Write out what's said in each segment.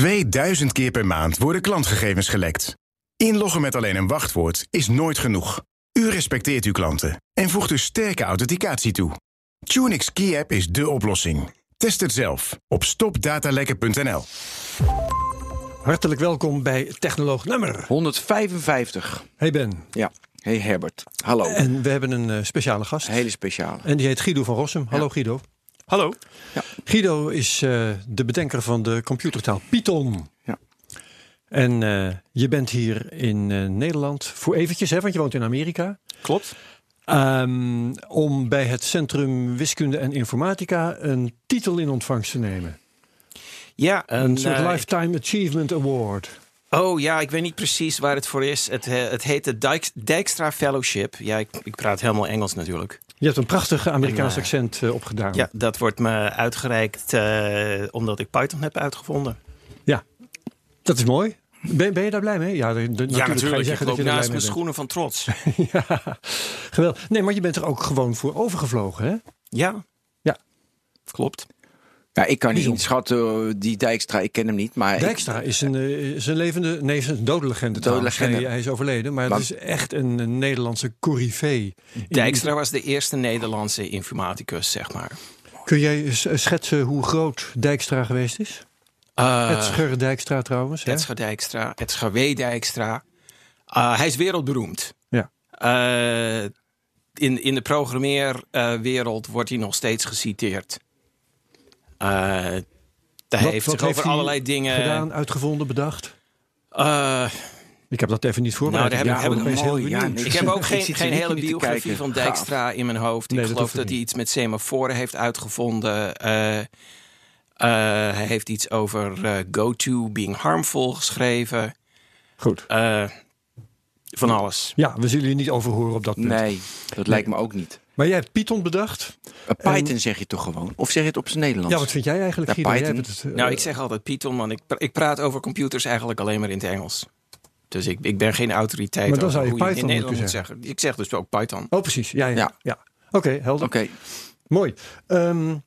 2000 keer per maand worden klantgegevens gelekt. Inloggen met alleen een wachtwoord is nooit genoeg. U respecteert uw klanten en voegt dus sterke authenticatie toe. Tunix Key App is dé oplossing. Test het zelf op stopdatalekken.nl. Hartelijk welkom bij Technoloog nummer 155. Hey Ben. Ja. Hey Herbert. Hallo. En we hebben een uh, speciale gast. Een hele speciale. En die heet Guido van Rossum. Hallo ja. Guido. Hallo. Ja. Guido is uh, de bedenker van de computertaal Python. Ja. En uh, je bent hier in Nederland voor eventjes, hè, want je woont in Amerika. Klopt. Um, om bij het Centrum Wiskunde en Informatica een titel in ontvangst te nemen. Ja, een soort uh, Lifetime Achievement Award. Oh ja, ik weet niet precies waar het voor is. Het, het heet de Dijk, Dijkstra Fellowship. Ja, ik, ik, praat helemaal Engels natuurlijk. Je hebt een prachtig Amerikaans en, uh, accent uh, opgedaan. Ja, dat wordt me uitgereikt omdat ik Python heb uitgevonden. Ja, dat is mooi. Ben, ben, je daar blij mee? Ja, de, de, ja natuurlijk. Je zeggen ik loop naast mijn schoenen van trots. ja, geweldig. Nee, maar je bent er ook gewoon voor overgevlogen, hè? Ja. Ja. Klopt. Ja, ik kan niet inschatten, die Dijkstra, ik ken hem niet. Maar Dijkstra is, een, is een levende, nee, is een dode legende. Dode legende. Hij, hij, is overleden, maar, maar het is echt een, een Nederlandse corifee. Dijkstra was de eerste Nederlandse informaticus, zeg maar. Kun jij schetsen hoe groot Dijkstra geweest is? Uh, Edsger Dijkstra trouwens. Edsger Dijkstra, Edsger W. Dijkstra. Uh, hij is wereldberoemd. Ja. Uh, in, in de programmeerwereld wordt hij nog steeds geciteerd. Hij wat, heeft zich over allerlei dingen gedaan, uitgevonden, bedacht. ik heb dat even niet voorbereid. Nou, daar heb, ik, heb ik, heel ja, ik heb ook geen, geen hele biografie van Dijkstra Gaaf. in mijn hoofd. Nee, ik dat geloof dat hij iets met semaforen heeft uitgevonden. Uh, hij heeft iets over uh, go-to being harmful geschreven. Goed. Van alles. Ja, we zullen je niet over horen op dat punt. Nee, dat nee. lijkt me ook niet. Maar jij hebt Python bedacht. Python en... zeg je toch gewoon? Of zeg je het op zijn Nederlands? Ja, wat vind jij eigenlijk? Ja, Python. Het, nou, ik zeg altijd Python, want ik, ik praat over computers eigenlijk alleen maar in het Engels. Dus ik, ik ben geen autoriteit maar dan zou je hoe Python je in Nederland moet zeggen. zeggen. Ik zeg dus ook Python. Oh, precies. Ja, ja. Ja. ja. Oké, okay, helder. Oké. Okay. Mooi. Um,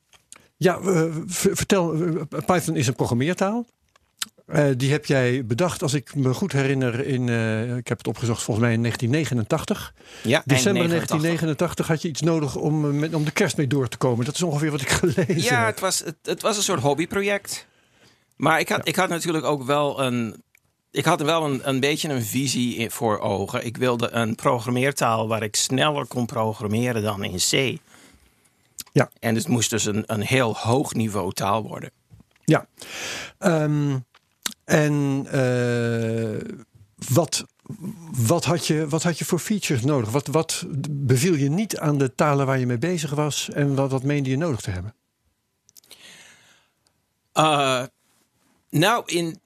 ja, uh, vertel, uh, Python is een programmeertaal. Uh, die heb jij bedacht, als ik me goed herinner, in, ik heb het opgezocht volgens mij in 1989. Ja, December 1989 had je iets nodig om, met, om de kerst mee door te komen. Dat is ongeveer wat ik gelezen ja, heb. het was, het, het was een soort hobbyproject. Maar ik had, ja. ik had natuurlijk ook wel een, ik had wel een, een beetje een visie voor ogen. Ik wilde een programmeertaal waar ik sneller kon programmeren dan in C. Ja. En het moest dus een, een heel hoog niveau taal worden. Ja. Um, en uh, wat, wat, had je, wat had je voor features nodig? Wat, wat beviel je niet aan de talen waar je mee bezig was? En wat, wat meende je nodig te hebben? Uh, nou, in,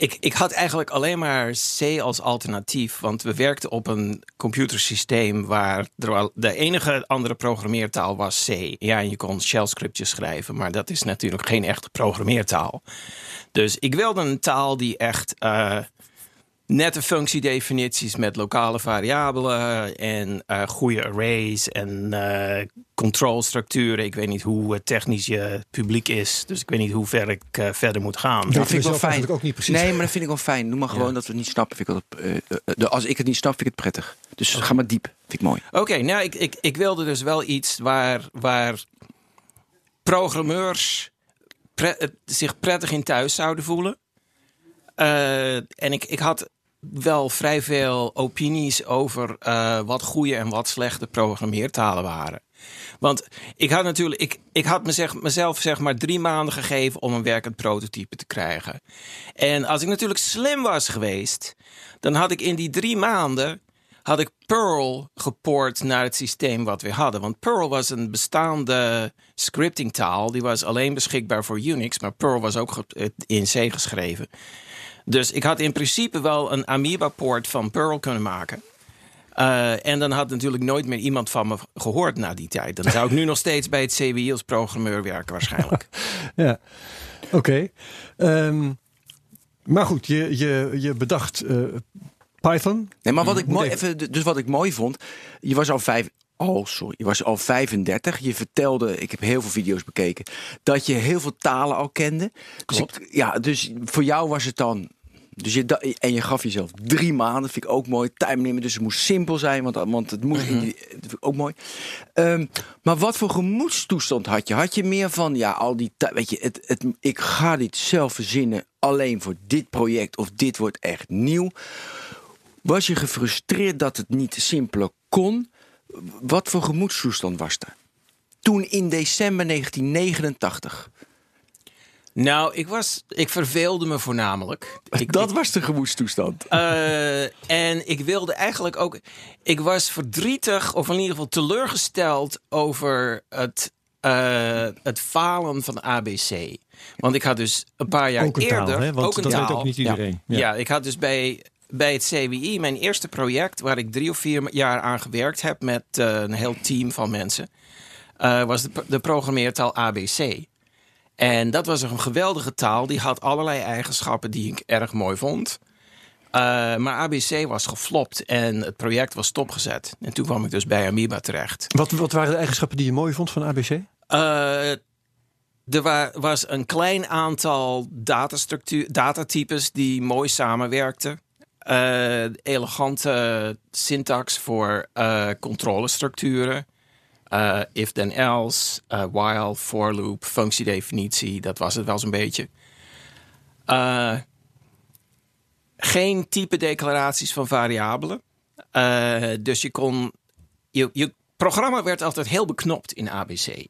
ik, ik had eigenlijk alleen maar C als alternatief. Want we werkten op een computersysteem waar de enige andere programmeertaal was C. Ja, en je kon shell scriptjes schrijven, maar dat is natuurlijk geen echte programmeertaal. Dus ik wilde een taal die echt uh, nette functiedefinities met lokale variabelen en uh, goede arrays en uh, controlstructuren. Ik weet niet hoe technisch je publiek is, dus ik weet niet hoe ver ik verder moet gaan. Dat vind ik wel fijn. Ook niet precies. Nee, maar dat vind ik wel fijn. Noem maar gewoon ja. dat we het niet snappen. Vind ik dat, als ik het niet snap, vind ik het prettig. Dus okay. ga maar diep. Vind ik mooi. Oké, okay, nou, ik, ik, ik wilde dus wel iets waar, waar programmeurs pre zich prettig in thuis zouden voelen. Uh, en ik, ik had wel vrij veel opinies over uh, wat goede en wat slechte programmeertalen waren. Want ik had natuurlijk, ik, ik had mezelf, mezelf zeg maar drie maanden gegeven om een werkend prototype te krijgen. En als ik natuurlijk slim was geweest, dan had ik in die drie maanden had ik Perl gepoord naar het systeem wat we hadden. Want Perl was een bestaande scriptingtaal. Die was alleen beschikbaar voor Unix, maar Perl was ook in C geschreven. Dus ik had in principe wel een Amoeba-poort van Perl kunnen maken. Uh, en dan had natuurlijk nooit meer iemand van me gehoord na die tijd. Dan zou ik nu nog steeds bij het CWI als programmeur werken waarschijnlijk. ja, oké. Okay. Um, maar goed, je, je, je bedacht uh, Python. Nee, maar wat ik mooi, even, dus wat ik mooi vond, je was al vijf, Oh, sorry. Je was al 35. Je vertelde, ik heb heel veel video's bekeken, dat je heel veel talen al kende. Klopt. Dus ik, ja, dus voor jou was het dan. Dus je, en je gaf jezelf drie maanden, vind ik ook mooi. Time nemen, dus het moest simpel zijn, want, want het moest. Mm ik ook mooi. Um, maar wat voor gemoedstoestand had je? Had je meer van, ja, al die tijd, weet je, het, het, ik ga dit zelf verzinnen alleen voor dit project of dit wordt echt nieuw? Was je gefrustreerd dat het niet simpeler kon? Wat voor gemoedstoestand was er? Toen in december 1989. Nou, ik, was, ik verveelde me voornamelijk. Ik, dat was de gemoedstoestand. Uh, en ik wilde eigenlijk ook. Ik was verdrietig, of in ieder geval teleurgesteld over het, uh, het falen van ABC. Want ik had dus een paar jaar ook een eerder. Taal, hè? Want ook een dat taal. weet ook niet iedereen. Ja. ja, ik had dus bij bij het CWI, mijn eerste project, waar ik drie of vier jaar aan gewerkt heb met uh, een heel team van mensen, uh, was de, de programmeertaal ABC. En dat was een geweldige taal. Die had allerlei eigenschappen die ik erg mooi vond. Uh, maar ABC was geflopt en het project was stopgezet. En toen kwam ik dus bij Amoeba terecht. Wat, wat waren de eigenschappen die je mooi vond van ABC? er wa was een klein aantal datatypes die mooi samenwerkten. Uh, elegante syntax voor uh, controlestructuren. Uh, if then else, while, for loop, functiedefinitie. Dat was het wel zo'n beetje. geen type declaraties van variabelen. dus je kon. Je, je programma werd altijd heel beknopt in ABC.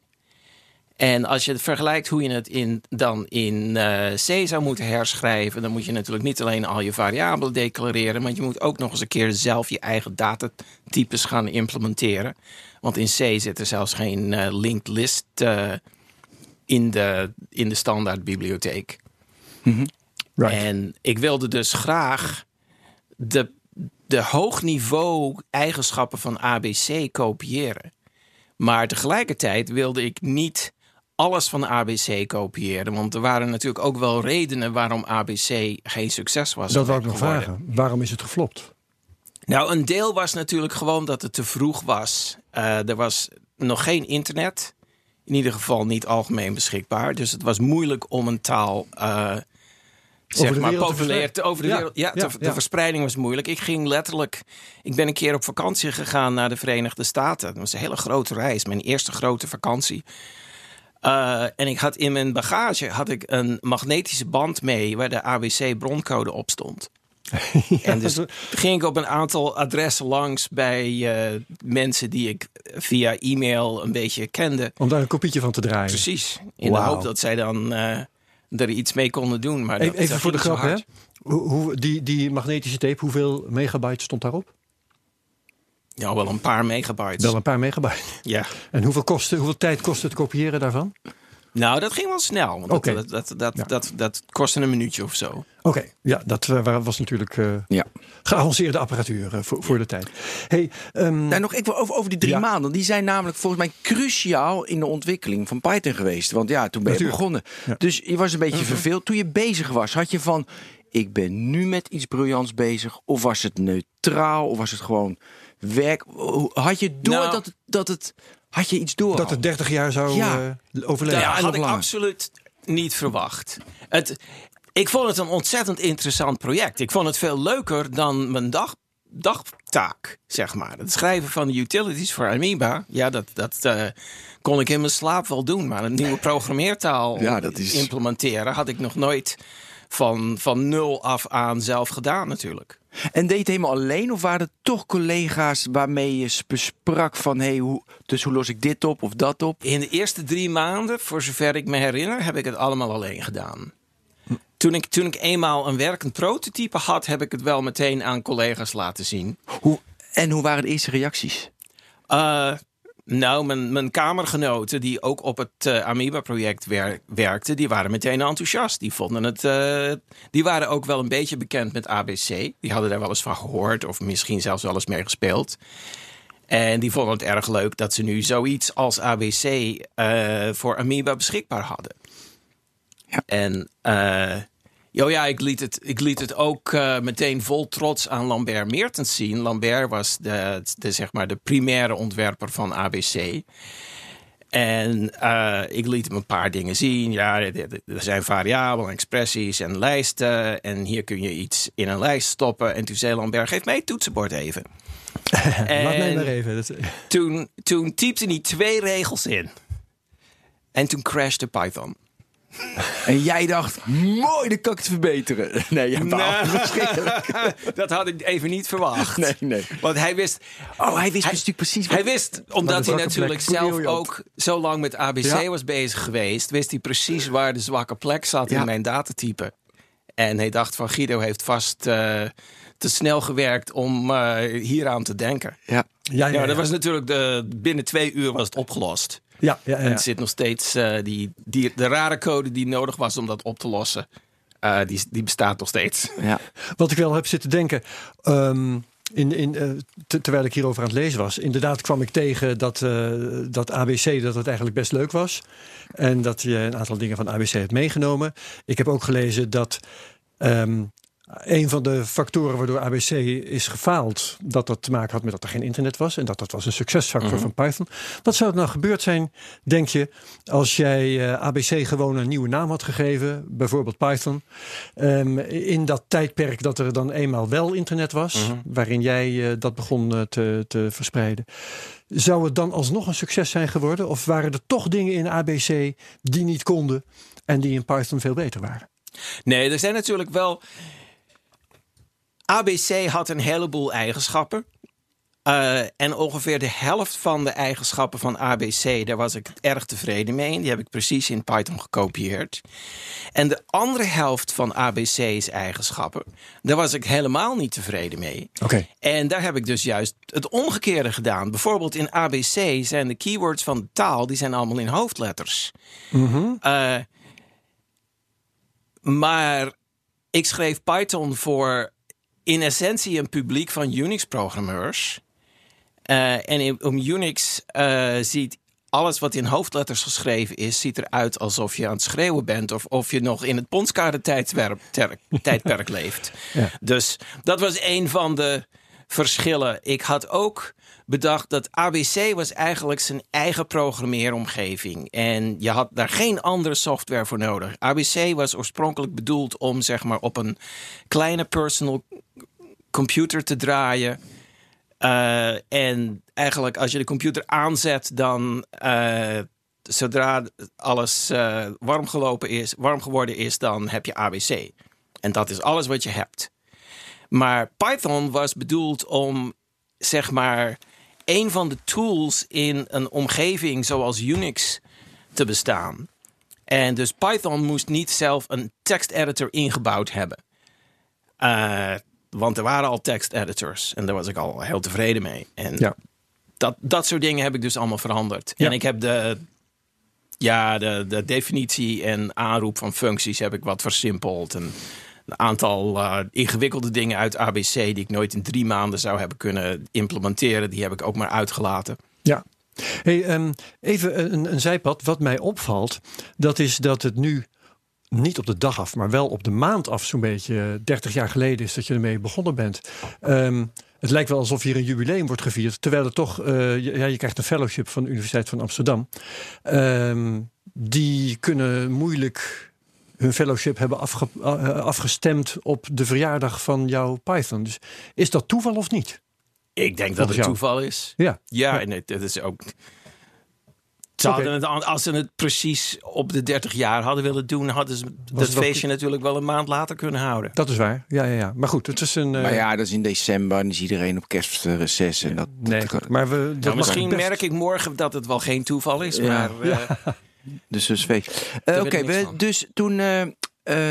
En als je het vergelijkt hoe je het in, dan in uh, C zou moeten herschrijven, dan moet je natuurlijk niet alleen al je variabelen declareren, maar je moet ook nog eens een keer zelf je eigen datatypes gaan implementeren. Want in C zit er zelfs geen uh, linked list uh, in, de, in de standaard bibliotheek. Mm -hmm. right. En ik wilde dus graag de, de hoogniveau eigenschappen van ABC kopiëren. Maar tegelijkertijd wilde ik niet alles van ABC kopiëren. Want er waren natuurlijk ook wel redenen waarom ABC geen succes was. Dat wou ik nog vragen. Waarom is het geflopt? Nou, een deel was natuurlijk gewoon dat het te vroeg was. Uh, er was nog geen internet. In ieder geval niet algemeen beschikbaar. Dus het was moeilijk om een taal. Uh, zeg maar populair te over de ja, wereld. Ja, ja, de, de ja. verspreiding was moeilijk. Ik ging letterlijk. Ik ben een keer op vakantie gegaan naar de Verenigde Staten. Dat was een hele grote reis. Mijn eerste grote vakantie. Uh, en ik had in mijn bagage had ik een magnetische band mee waar de ABC broncode op stond. en dus ging ik op een aantal adressen langs bij uh, mensen die ik via e-mail een beetje kende. Om daar een kopietje van te draaien. Precies. In de hoop dat zij dan uh, er iets mee konden doen. Maar Even, voor de grap, hè? Hoe, hoe, die, die magnetische tape, hoeveel megabyte stond daarop? Ja, wel een paar megabytes. Wel een paar megabyte. Ja. En hoeveel, kostte, hoeveel tijd kostte het kopiëren daarvan? Nou, dat ging wel snel. Want Oké. dat, dat, dat, dat, Ja. dat, dat kostte een minuutje of zo. Oké, ja, dat eh, was natuurlijk eh, Ja. geavanceerde apparatuur eh, voor, voor de tijd. Hey, ehm, Nou, nog even over, over die drie Ja. maanden. Die zijn namelijk volgens mij cruciaal in de ontwikkeling van Python geweest. Want ja, toen ben je begonnen. Dus je was een beetje verveeld. Toen je bezig was, had je van... Ik ben nu met iets briljants bezig. Of was het neutraal? Of was het gewoon werk? Had je door Nou. dat, het, dat het... Had je iets door? dat het 30 jaar zou Ja. eh, overleven. Ja, had ik langer. absoluut niet verwacht. Het, ik vond het een ontzettend interessant project. Ik vond het veel leuker dan mijn dag, dagtaak, zeg maar. Het schrijven van de utilities voor Amoeba, ja, dat, dat eh, kon ik in mijn slaap wel doen. Maar een nieuwe programmeertaal Ja, dat is- implementeren had ik nog nooit van, van nul af aan zelf gedaan natuurlijk. En deed je het helemaal alleen? Of waren er toch collega's waarmee je besprak van... Hey, hoe, dus hoe los ik dit op of dat op? In de eerste drie maanden, voor zover ik me herinner, heb ik het allemaal alleen gedaan. Toen ik, toen ik eenmaal een werkend prototype had, heb ik het wel meteen aan collega's laten zien. Hoe, En hoe waren de eerste reacties? Uh, nou, mijn, mijn kamergenoten die ook op het uh, Amoeba-project wer werkten, die waren meteen enthousiast. Die vonden het, uh, die waren ook wel een beetje bekend met ABC. Die hadden daar wel eens van gehoord of misschien zelfs wel eens mee gespeeld. En die vonden het erg leuk dat ze nu zoiets als ABC uh, voor Amoeba beschikbaar hadden. Ja. En Jo, ja, ik liet het, ik liet het ook uh, meteen vol trots aan Lambert Meertens zien. Lambert was de, de, zeg maar de primaire ontwerper van ABC. En uh, ik liet hem een paar dingen zien. Ja, er zijn variabelen, expressies en lijsten. En hier kun je iets in een lijst stoppen. En toen zei Lambert, geef mij het toetsenbord even. Laat mij maar even. Toen, toen typte hij twee regels in. En toen crashte Python. En jij dacht, mooi, de kan ik het verbeteren. Nee, nou, dat had ik even niet verwacht. Nee, nee. Want hij wist... Oh, hij wist hij, natuurlijk precies wat... Hij wist, omdat hij natuurlijk zelf ook zo lang met ABC ja. was bezig geweest... wist hij precies waar de zwakke plek zat ja. in mijn datatype. En hij dacht van, Guido heeft vast... Uh, te snel gewerkt om uh, hieraan te denken. Ja. Ja, ja, dat was natuurlijk de, binnen twee uur was het opgelost. Ja, ja, ja. En het zit nog steeds, uh, die, die, de rare code die nodig was om dat op te lossen, uh, die, die bestaat nog steeds. Ja. Wat ik wel heb zitten denken, um, in, in, uh, terwijl ik hierover aan het lezen was, inderdaad kwam ik tegen dat, dat ABC dat het eigenlijk best leuk was. En dat je een aantal dingen van ABC hebt meegenomen. Ik heb ook gelezen dat um, een van de factoren waardoor ABC is gefaald, dat dat te maken had met dat er geen internet was. En dat dat was een succesfactor mm -hmm. van Python. Wat zou er nou gebeurd zijn, denk je, als jij uh, ABC gewoon een nieuwe naam had gegeven, bijvoorbeeld Python, um, in dat tijdperk dat er dan eenmaal wel internet was, mm -hmm. waarin jij uh, dat begon uh, te, te verspreiden. Zou het dan alsnog een succes zijn geworden? Of waren er toch dingen in ABC die niet konden en die in Python veel beter waren? Nee, er zijn natuurlijk wel. ABC had een heleboel eigenschappen. Uh, en ongeveer de helft van de eigenschappen van ABC, daar was ik erg tevreden mee. Die heb ik precies in Python gekopieerd. En de andere helft van ABC's eigenschappen, daar was ik helemaal niet tevreden mee. Okay. En daar heb ik dus juist het omgekeerde gedaan. Bijvoorbeeld in ABC zijn de keywords van de taal, die zijn allemaal in hoofdletters. Mm -hmm. uh, maar ik schreef Python voor in essentie een publiek van Unix-programmeurs. Uh, en in, om Unix uh, ziet alles wat in hoofdletters geschreven is, ziet eruit alsof je aan het schreeuwen bent. Of of je nog in het ponskade-tijdperk leeft. Ja. Dus dat was een van de verschillen. Ik had ook bedacht dat ABC was eigenlijk zijn eigen programmeeromgeving. En je had daar geen andere software voor nodig. ABC was oorspronkelijk bedoeld om zeg maar op een kleine personal computer te draaien. Uh, en eigenlijk als je de computer aanzet, dan uh, zodra alles uh, warm gelopen is, warm geworden is, dan heb je ABC. En dat is alles wat je hebt. Maar Python was bedoeld om zeg maar een van de tools in een omgeving zoals Unix te bestaan. En dus Python moest niet zelf een teksteditor ingebouwd hebben. Uh, want er waren al teksteditors en daar was ik al heel tevreden mee. En ja. dat, dat soort dingen heb ik dus allemaal veranderd. Ja. En ik heb de, ja, de, de definitie en aanroep van functies heb ik wat versimpeld. En aantal uh, ingewikkelde dingen uit ABC die ik nooit in drie maanden zou hebben kunnen implementeren, die heb ik ook maar uitgelaten. Ja. Hey, um, even een, een zijpad. Wat mij opvalt, dat is dat het nu niet op de dag af, maar wel op de maand af, zo'n beetje 30 jaar geleden is dat je ermee begonnen bent. Um, het lijkt wel alsof hier een jubileum wordt gevierd, terwijl het toch, uh, ja, je krijgt een fellowship van de Universiteit van Amsterdam. Um, die kunnen moeilijk hun fellowship hebben afge, uh, afgestemd op de verjaardag van jouw Python. Dus is dat toeval of niet? Ik denk dat het jou? toeval is. Ja, ja, en het, het is ook. Ze okay. het, als ze het precies op de 30 jaar hadden willen doen, hadden ze dat feestje wel... natuurlijk wel een maand later kunnen houden. Dat is waar. Ja, ja, ja. Maar goed, het is een. Uh... Maar ja, dat is in december en is iedereen op kerstreces. En dat, nee, dat... maar we. Dat nou, misschien best... merk ik morgen dat het wel geen toeval is. Ja. Maar, uh... Dus dus. Uh, Oké, okay, dus toen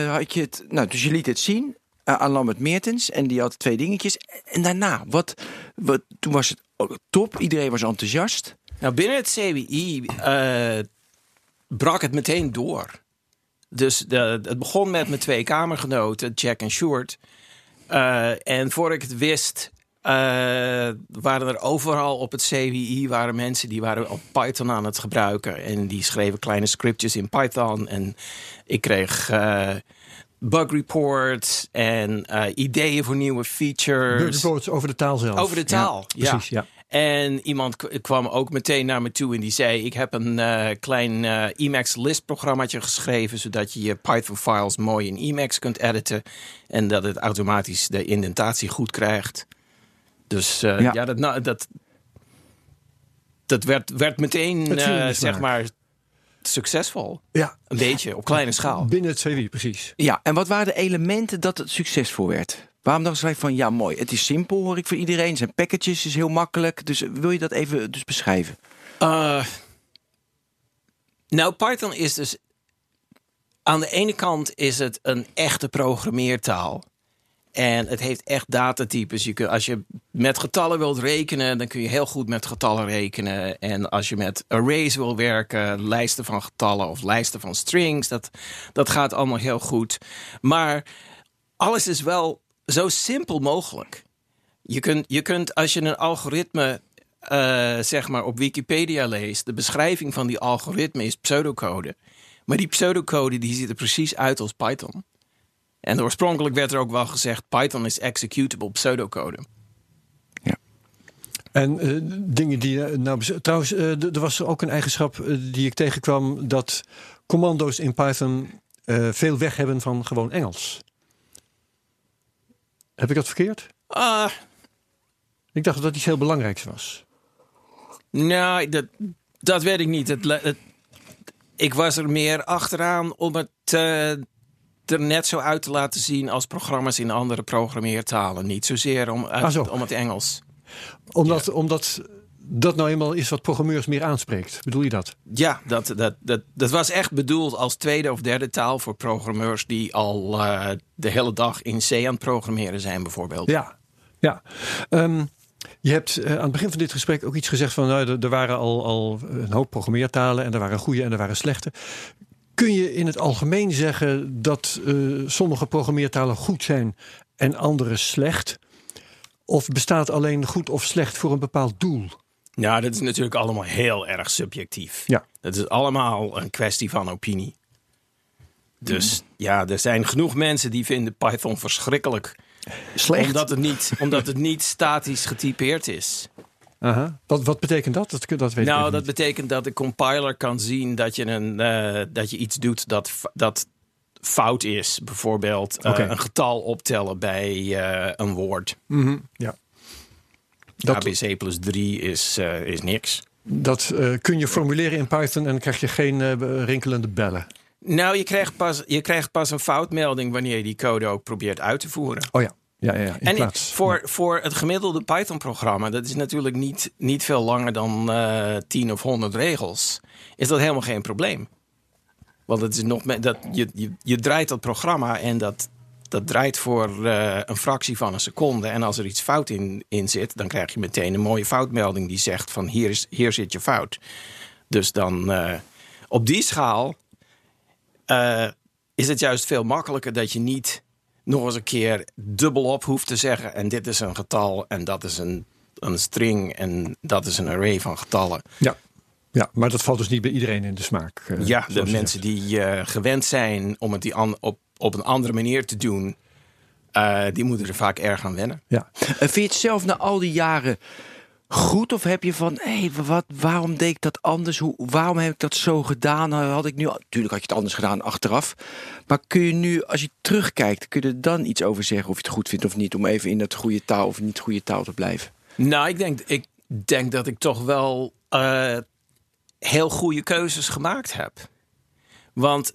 had je het. Nou, dus je liet het zien. eh, aan Lambert Meertens. En die had twee dingetjes. En daarna, wat, wat, toen was het top. Iedereen was enthousiast. Nou, binnen het CWI eh, brak het meteen door. Dus de, het begon met mijn twee kamergenoten, Jack en Short. Eh, en voor ik het wist, eh, waren er overal op het CWI waren mensen die waren op Python aan het gebruiken. En die schreven kleine scriptjes in Python. En ik kreeg eh, bug reports en eh, ideeën voor nieuwe features. Reports over de taal zelf. Over de taal, ja. Precies, ja. En iemand kwam ook meteen naar me toe en die zei: Ik heb een klein eh, Emacs List programmaatje geschreven, zodat je je Python files mooi in Emacs kunt editen. En dat het automatisch de indentatie goed krijgt. Dus eh, Ja. ja. dat, nou, dat, dat werd, werd meteen, eh, zeg maar, succesvol. Ja, Een beetje, op kleine schaal. binnen het CWI, precies. Ja, en wat waren de elementen dat het succesvol werd? Waarom dachten wij van, ja mooi, het is simpel hoor ik voor iedereen. Zijn packages, is heel makkelijk. Dus wil je dat even dus beschrijven? Uh, nou, Python is dus. Aan de ene kant is het een echte programmeertaal. En het heeft echt datatypes. Je als je met getallen wilt rekenen, dan kun je heel goed met getallen rekenen. En als je met arrays wil werken, lijsten van getallen of lijsten van strings, dat, dat gaat allemaal heel goed. Maar alles is wel zo simpel mogelijk. Je kunt, je kunt als je een algoritme eh, zeg maar op Wikipedia leest, de beschrijving van die algoritme is pseudocode. Maar die pseudocode die ziet er precies uit als Python. En oorspronkelijk werd er ook wel gezegd: Python is executable pseudocode. En eh, dingen die. eh, nou, trouwens, eh, er was ook een eigenschap die ik tegenkwam: dat commando's in Python eh, veel weg hebben van gewoon Engels. Heb ik dat verkeerd? Ah, Ik dacht dat dat iets heel belangrijks was. nou, dat, dat weet ik niet. Het, het- ik was er meer achteraan om het eh, er net zo uit te laten zien als programma's in andere programmeertalen. Niet zozeer om, uit- Ah, zo. om het Engels. Omdat, omdat dat nou eenmaal is wat programmeurs meer aanspreekt. Bedoel je dat? Ja, dat, dat, dat, dat was echt bedoeld als tweede of derde taal voor programmeurs die al eh, de hele dag in C aan het programmeren zijn, bijvoorbeeld. Ja. ja. Ehm, je hebt eh, aan het begin van dit gesprek ook iets gezegd van nou, er, er waren al, al een hoop programmeertalen en er waren goede en er waren slechte. Kun je in het algemeen zeggen dat eh, sommige programmeertalen goed zijn en andere slecht? Of bestaat alleen goed of slecht voor een bepaald doel? Nou, dat is natuurlijk allemaal heel erg subjectief. Ja. Dat is allemaal een kwestie van opinie. Dus ja, er zijn genoeg mensen die vinden Python verschrikkelijk. Slecht. Omdat het niet, omdat het niet statisch getypeerd is. Aha. Wat, wat betekent dat? Dat, dat weet ik Nou, dat niet. betekent dat de compiler kan zien dat je, een, eh, dat je iets doet dat, dat fout is. Bijvoorbeeld eh, een getal optellen bij eh, een woord. Mhm, ja. Dat, ABC plus 3 is, eh, is niks. dat eh, kun je formuleren in Python en dan krijg je geen eh, rinkelende bellen. Nou, je krijgt, pas, je krijgt pas een foutmelding wanneer je die code ook probeert uit te voeren. Oh ja, ja, ja, in en plaats. voor, voor het gemiddelde Python-programma, dat is natuurlijk niet, niet veel langer dan eh 10 of 100 regels, is dat helemaal geen probleem. Want het is nog dat, je, je, je draait dat programma en dat, dat draait voor eh, een fractie van een seconde. En als er iets fout in, in zit, dan krijg je meteen een mooie foutmelding die zegt van hier, is, hier zit je fout. Dus dan eh, op die schaal is het juist veel makkelijker dat je niet nog eens een keer dubbelop hoeft te zeggen. En dit is een getal en dat is een, een string en dat is een array van getallen. Ja. ja, maar dat valt dus niet bij iedereen in de smaak. eh, ja, de mensen zegt. die eh, gewend zijn om het die an- op, op een andere manier te doen, eh, die moeten er vaak erg aan wennen. Ja. Vind je het zelf na al die jaren goed? Of heb je van, hé, wat, waarom deed ik dat anders? Hoe, waarom heb ik dat zo gedaan? Nou, Had ik nu, natuurlijk had je het anders gedaan achteraf. Maar kun je nu, als je terugkijkt, kun je er dan iets over zeggen of je het goed vindt of niet? Om even in dat goede taal of niet goede taal te blijven. Nou, ik denk, ik denk dat ik toch wel eh, heel goede keuzes gemaakt heb. Want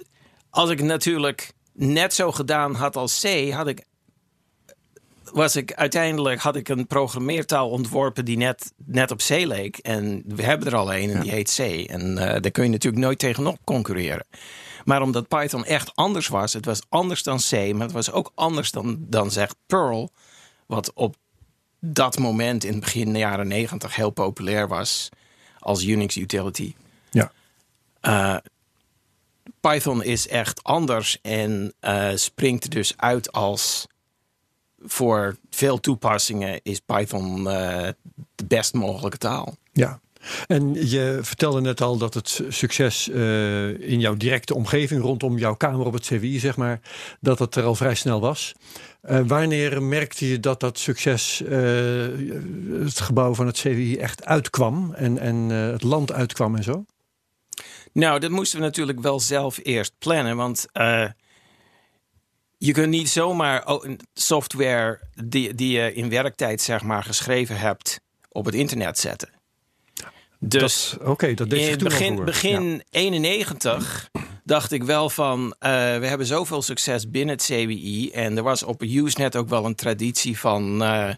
als ik natuurlijk net zo gedaan had als C, had ik was ik uiteindelijk had ik een programmeertaal ontworpen die net, net op C leek. En we hebben er al een en die heet C. En eh, daar kun je natuurlijk nooit tegenop concurreren. Maar omdat Python echt anders was, het was anders dan C, maar het was ook anders dan, dan zegt Perl, wat op dat moment in het begin de jaren negentig heel populair was als Unix utility. Ja. Uh, Python is echt anders en uh, springt dus uit als voor veel toepassingen is Python uh, de best mogelijke taal. Ja. En je vertelde net al dat het succes uh, in jouw directe omgeving, rondom jouw kamer op het CWI, zeg maar, dat het er al vrij snel was. Uh, wanneer merkte je dat dat succes, uh, het gebouw van het CWI, echt uitkwam en, en het land uitkwam en zo? Nou, dat moesten we natuurlijk wel zelf eerst plannen, want je kunt niet zomaar software die, die je in werktijd zeg maar geschreven hebt op het internet zetten. Dus oké, okay, dat deed in begin, begin ja. 91 dacht ik wel van, uh, we hebben zoveel succes binnen het CWI. En er was op Usenet ook wel een traditie van uh,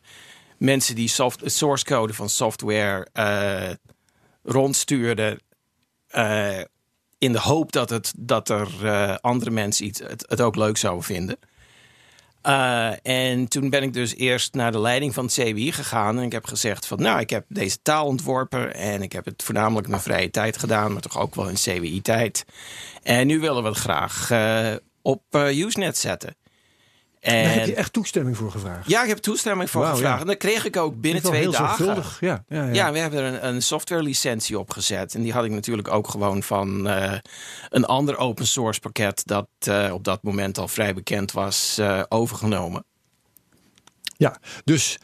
mensen die soft, source code van software uh, rondstuurden. In de hoop dat, het, dat er andere mensen iets, het, het ook leuk zouden vinden. Uh, en toen ben ik dus eerst naar de leiding van het CWI gegaan. En ik heb gezegd van, nou, ik heb deze taal ontworpen. En ik heb het voornamelijk in mijn vrije tijd gedaan. Maar toch ook wel in CWI-tijd. En nu willen we het graag uh, op Usenet zetten. En Daar heb je echt toestemming voor gevraagd? Ja, ik heb toestemming voor wow, gevraagd. Ja. En dat kreeg ik ook binnen twee dagen. Ja, ja, ja. ja, we hebben er een, een software licentie opgezet. En die had ik natuurlijk ook gewoon van uh, een ander open source pakket... dat uh, op dat moment al vrij bekend was, uh, overgenomen. Ja, dus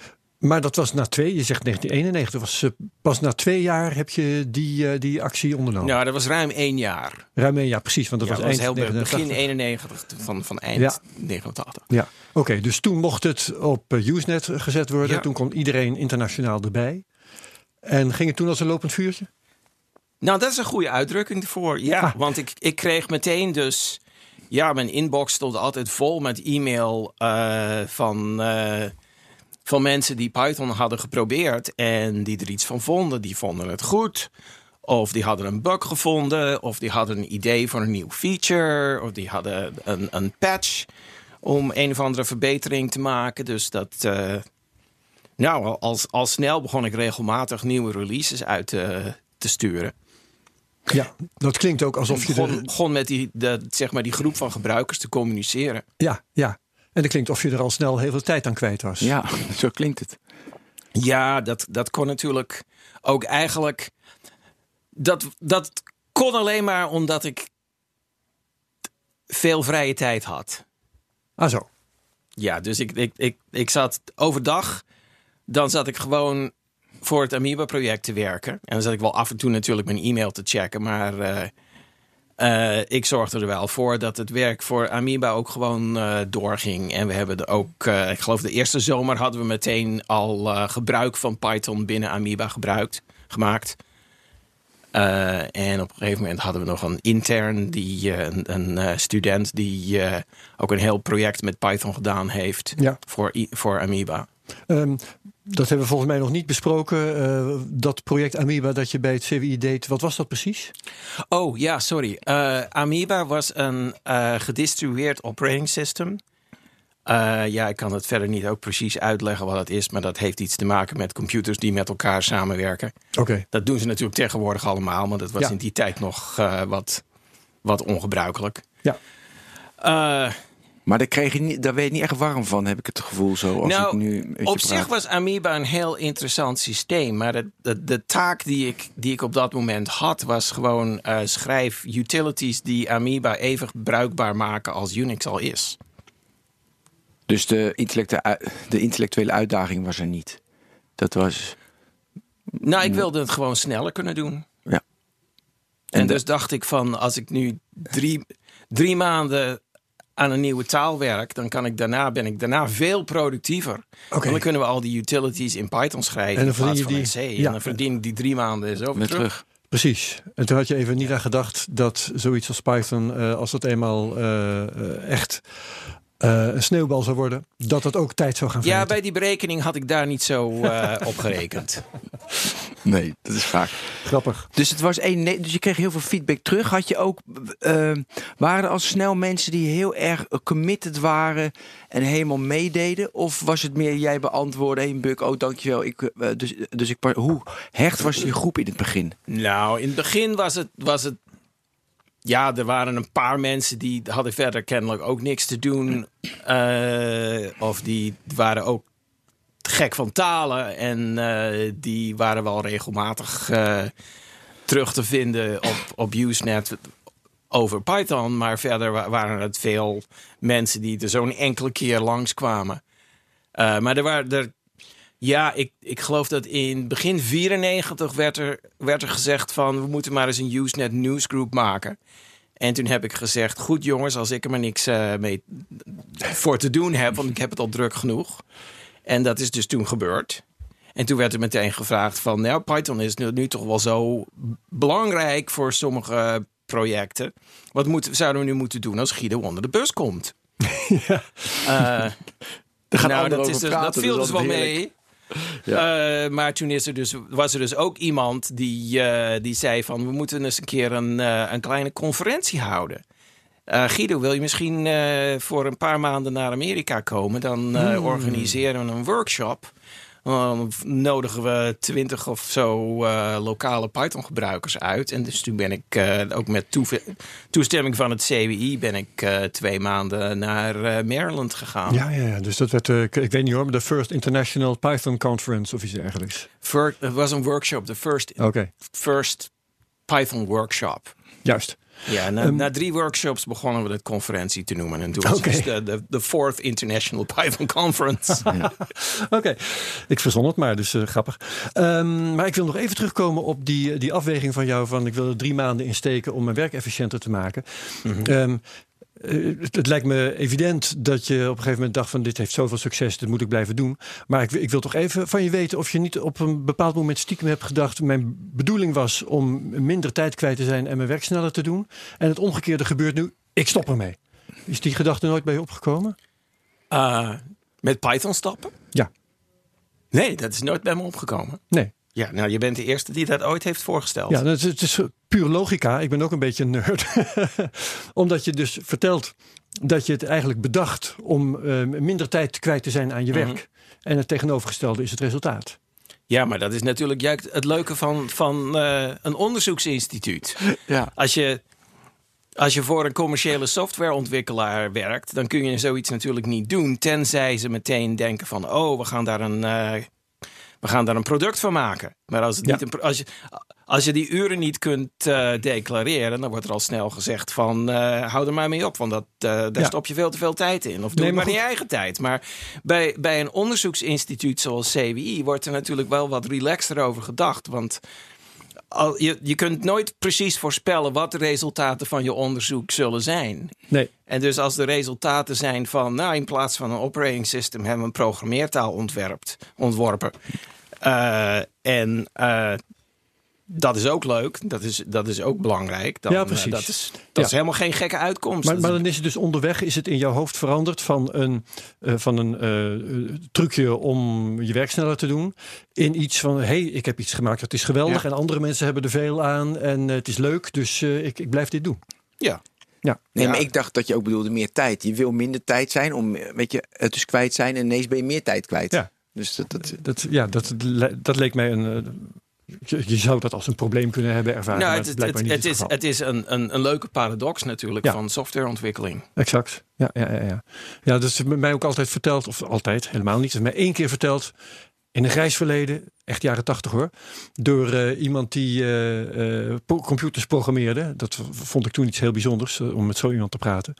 maar dat was na twee, je zegt 1991, was, uh, pas na twee jaar heb je die, uh, die actie ondernomen. Ja, dat was ruim één jaar. Ruim één jaar, precies. Want dat ja, was, eind heel 89. begin 91 van, van eind ja. 89. Ja, oké. Okay, dus toen mocht het op uh, Usenet gezet worden. Ja. Toen kon iedereen internationaal erbij. En ging het toen als een lopend vuurtje? Nou, dat is een goede uitdrukking ervoor. Ja, ah. want ik, ik kreeg meteen dus... Ja, mijn inbox stond altijd vol met e-mail van van mensen die Python hadden geprobeerd en die er iets van vonden. Die vonden het goed. Of die hadden een bug gevonden. Of die hadden een idee voor een nieuw feature. Of die hadden een, een patch om een of andere verbetering te maken. Dus dat. Uh, nou, al, al snel begon ik regelmatig nieuwe releases uit te, te sturen. Ja, dat klinkt ook alsof je. begon, begon met die, de, zeg maar die groep van gebruikers te communiceren. Ja, ja. En dat klinkt of je er al snel heel veel tijd aan kwijt was. Ja, zo klinkt het. Ja, dat, dat kon natuurlijk ook eigenlijk. Dat, dat kon alleen maar omdat ik veel vrije tijd had. Ah, zo. Ja, dus ik, ik, ik, ik zat overdag. Dan zat ik gewoon voor het Amoeba-project te werken. En dan zat ik wel af en toe natuurlijk mijn e-mail te checken. Maar uh, uh, ik zorgde er wel voor dat het werk voor Amoeba ook gewoon uh, doorging. En we hebben er ook, uh, ik geloof de eerste zomer hadden we meteen al gebruik van Python binnen Amoeba gebruikt, gemaakt. en op een gegeven moment hadden we nog een intern, die, een, een student, die ook een heel project met Python gedaan heeft ja. voor, voor Amoeba. Um, dat hebben we volgens mij nog niet besproken. Uh, dat project Amoeba dat je bij het CWI deed, wat was dat precies? Oh ja, sorry. Uh, Amoeba was een uh, gedistribueerd operating system. ja, ik kan het verder niet ook precies uitleggen wat het is, maar dat heeft iets te maken met computers die met elkaar samenwerken. Oké. Okay. Dat doen ze natuurlijk tegenwoordig allemaal, maar dat was ja. in die tijd nog wat, wat ongebruikelijk. Ja. Maar daar, kreeg je niet, daar weet je niet echt warm van, heb ik het gevoel zo. Als nou, ik nu op praat. zich was Amoeba een heel interessant systeem. Maar de, de, de, taak die ik, die ik op dat moment had, was gewoon uh, schrijf utilities die Amoeba even bruikbaar maken als Unix al is. Dus de, intellectuele, de intellectuele uitdaging was er niet. Dat was. Nou, ik wilde het gewoon sneller kunnen doen. Ja. En, en dus dacht ik van, als ik nu drie, drie maanden aan een nieuwe taal werk, dan kan ik daarna, ben ik daarna veel productiever. Okay. dan kunnen we al die utilities in Python schrijven en dan in plaats van die, C. Ja. En dan verdien ik die drie maanden zo Weer terug. terug. Precies. En toen had je even niet aan gedacht dat zoiets als Python, uh, als dat eenmaal uh, echt eh, een sneeuwbal zou worden, dat het ook tijd zou gaan Ja, vreten. bij die berekening had ik daar niet zo eh, op gerekend. Nee, dat is vaak. Grappig. Dus het was één. nee, dus je kreeg heel veel feedback terug. Had je ook. eh, waren er al snel mensen die heel erg committed waren en helemaal meededen? Of was het meer jij beantwoordde: hey, Buk, oh dankjewel. Ik, eh, dus, dus ik. Hoe hecht was die groep in het begin? Nou, in het begin was het, was het. Ja, er waren een paar mensen die hadden verder kennelijk ook niks te doen. Eh, of die waren ook gek van talen. En eh, die waren wel regelmatig eh, terug te vinden op, op Usenet over Python. Maar verder wa- waren het veel mensen die er zo'n enkele keer langskwamen. Eh maar er waren er. Ja, ik, ik geloof dat in begin 94 werd er, werd er gezegd van... we moeten maar eens een Usenet Newsgroup maken. En toen heb ik gezegd, goed jongens, als ik er maar niks mee voor te doen heb... want ik heb het al druk genoeg. En dat is dus toen gebeurd. En toen werd er meteen gevraagd van... nou, Python is nu, nu toch wel zo belangrijk voor sommige projecten. Wat moeten, zouden we nu moeten doen als Guido onder de bus komt? Ja. Gaan nou, dat, is dus, praten, dat viel dus dus wel mee. Eh, maar toen is er dus, was er dus ook iemand die, eh, die zei van... we moeten eens een keer een, een kleine conferentie houden. Eh, Guido, wil je misschien eh, voor een paar maanden naar Amerika komen? Dan eh, organiseren we een workshop. Dan nodigen we twintig of zo lokale Python-gebruikers uit. En dus toen ben ik ook met toestemming van het CWI... ben ik twee maanden naar Maryland gegaan. Ja, ja, ja, dus dat werd, ik, weet niet hoor, de First International Python Conference of iets dergelijks. Het was een workshop, de first, first Python workshop. juist. Ja, na, Ehm, na drie workshops begonnen we het conferentie te noemen. En toen was het dus de, Fourth International Python Conference. Oké, ik verzon het maar, dus eh, grappig. Ehm, maar ik wil nog even terugkomen op die, die afweging van jou van ik wil er drie maanden in steken om mijn werk efficiënter te maken. Ehm, eh, het, het lijkt me evident dat je op een gegeven moment dacht van dit heeft zoveel succes, dit moet ik blijven doen. Maar ik, ik wil toch even van je weten of je niet op een bepaald moment stiekem hebt gedacht, mijn bedoeling was om minder tijd kwijt te zijn en mijn werk sneller te doen. En het omgekeerde gebeurt nu, ik stop ermee. Is die gedachte nooit bij je opgekomen? Eh, met Python stappen? Ja. Nee, dat is nooit bij me opgekomen. Nee. Ja, nou, je bent de eerste die dat ooit heeft voorgesteld. Ja, het is, het is puur logica. Ik ben ook een beetje een nerd. Omdat je dus vertelt dat je het eigenlijk bedacht om eh, minder tijd kwijt te zijn aan je werk. En het tegenovergestelde is het resultaat. Ja, maar dat is natuurlijk juist het leuke van, van eh, een onderzoeksinstituut. Ja. Als je, als je voor een commerciële softwareontwikkelaar werkt, dan kun je zoiets natuurlijk niet doen. Tenzij ze meteen denken van, oh, we gaan daar een, eh, we gaan daar een product van maken. Maar als, het Ja. niet een, als, je, als je die uren niet kunt eh, declareren, dan wordt er al snel gezegd van, eh, hou er maar mee op. Want dat, eh, daar Ja. stop je veel te veel tijd in. Of doe Nee, maar maar in je eigen tijd. Maar bij, bij een onderzoeksinstituut zoals CWI wordt er natuurlijk wel wat relaxter over gedacht. Want al, je, je kunt nooit precies voorspellen wat de resultaten van je onderzoek zullen zijn. Nee, En dus als de resultaten zijn van, nou, in plaats van een operating system hebben we een programmeertaal ontwerpt, ontworpen. Eh, en eh, dat is ook leuk, dat is, dat is ook belangrijk. Dan, Ja, eh, precies. dat is, dat Ja. is helemaal geen gekke uitkomst. maar, maar dan is het dus onderweg, is het in jouw hoofd veranderd van een, eh, van een eh, trucje om je werk sneller te doen. In iets van, hé, hey, ik heb iets gemaakt, dat is geweldig. Ja. En andere mensen hebben er veel aan en het is leuk, dus eh, ik, ik blijf dit doen. ja. Ja, Nee, Ja. maar ik dacht dat je ook bedoelde meer tijd. Je wil minder tijd zijn om, weet je, het dus kwijt zijn en ineens ben je meer tijd kwijt. Ja. Dus dat, dat, dat, ja, dat, dat leek mij een... je, je zou dat als een probleem kunnen hebben ervaren. Nou, het, het, is het, het is, het geval. het is een, een, een leuke paradox natuurlijk Ja. van softwareontwikkeling. Exact. Ja, ja, ja, ja. ja, dat is mij ook altijd verteld, of altijd, helemaal niet. Het is mij één keer verteld in een grijs verleden, echt jaren tachtig hoor, door eh, iemand die eh, eh, po- computers programmeerde. Dat vond ik toen iets heel bijzonders om met zo iemand te praten.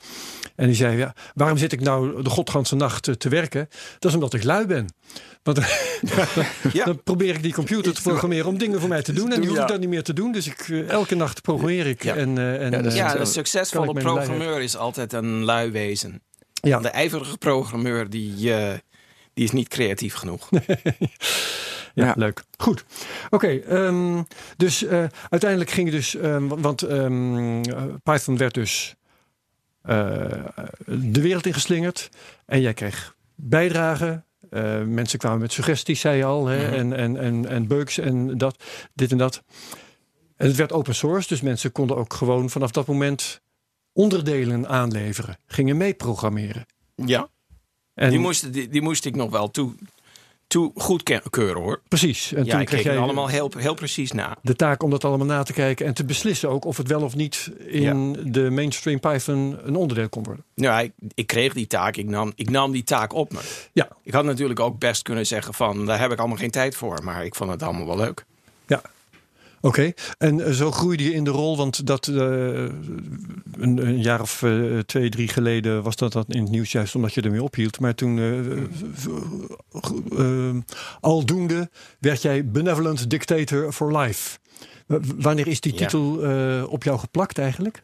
En die zei, ja, waarom zit ik nou de godganse nacht te werken? Dat is omdat ik lui ben. Want Ja. dan probeer ik die computer te programmeren om dingen voor mij te doen. En die hoef ik dan niet meer te doen. Dus ik, elke nacht programmeer ik. Ja. En, en, Ja, een succesvolle programmeur is altijd een lui wezen. ja. De ijverige programmeur die, eh, die is niet creatief genoeg. Ja, Ja. leuk. Goed. Oké, ehm, dus eh, uiteindelijk ging het dus, ehm, want ehm, eh, Python werd dus eh, de wereld ingeslingerd. En jij kreeg bijdragen. Mensen kwamen met suggesties, zei je al. Hè, en, en, en, en bugs en dat, dit en dat. En het werd open source, dus mensen konden ook gewoon vanaf dat moment onderdelen aanleveren. Gingen mee programmeren. Ja, En die, moest, die, die moest ik nog wel toe, toe goedkeuren hoor. precies. En Ja, toen ik kreeg jij allemaal heel, heel precies na. de taak om dat allemaal na te kijken en te beslissen ook of het wel of niet in de mainstream Python een onderdeel kon worden. Ja, ik, ik kreeg die taak, ik nam, ik nam die taak op me. Ja, Ik had natuurlijk ook best kunnen zeggen van, daar heb ik allemaal geen tijd voor. Maar ik vond het allemaal wel leuk. ja. Oké, en eh, zo groeide je in de rol, want dat eh, een, een jaar of eh, twee, drie geleden was dat, dat in het nieuws juist omdat je ermee ophield. Maar toen, eh, aldoende, werd jij Benevolent Dictator for Life. Wanneer is die titel op jou geplakt eigenlijk?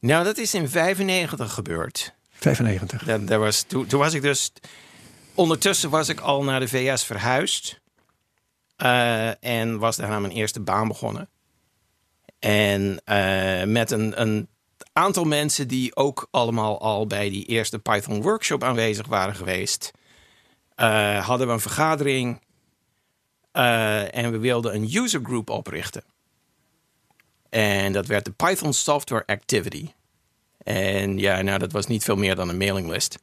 Nou, dat is in 95 gebeurd. 95. Dat, dat was, toen, toen was ik dus. Ondertussen was ik al naar de VS verhuisd. Eh, en was daarna mijn eerste baan begonnen. En eh, met een, een aantal mensen die ook allemaal al bij die eerste Python workshop aanwezig waren geweest. eh, hadden we een vergadering. en we wilden een user group oprichten. En dat werd de Python Software Activity. En ja, nou, dat was niet veel meer dan een mailinglist.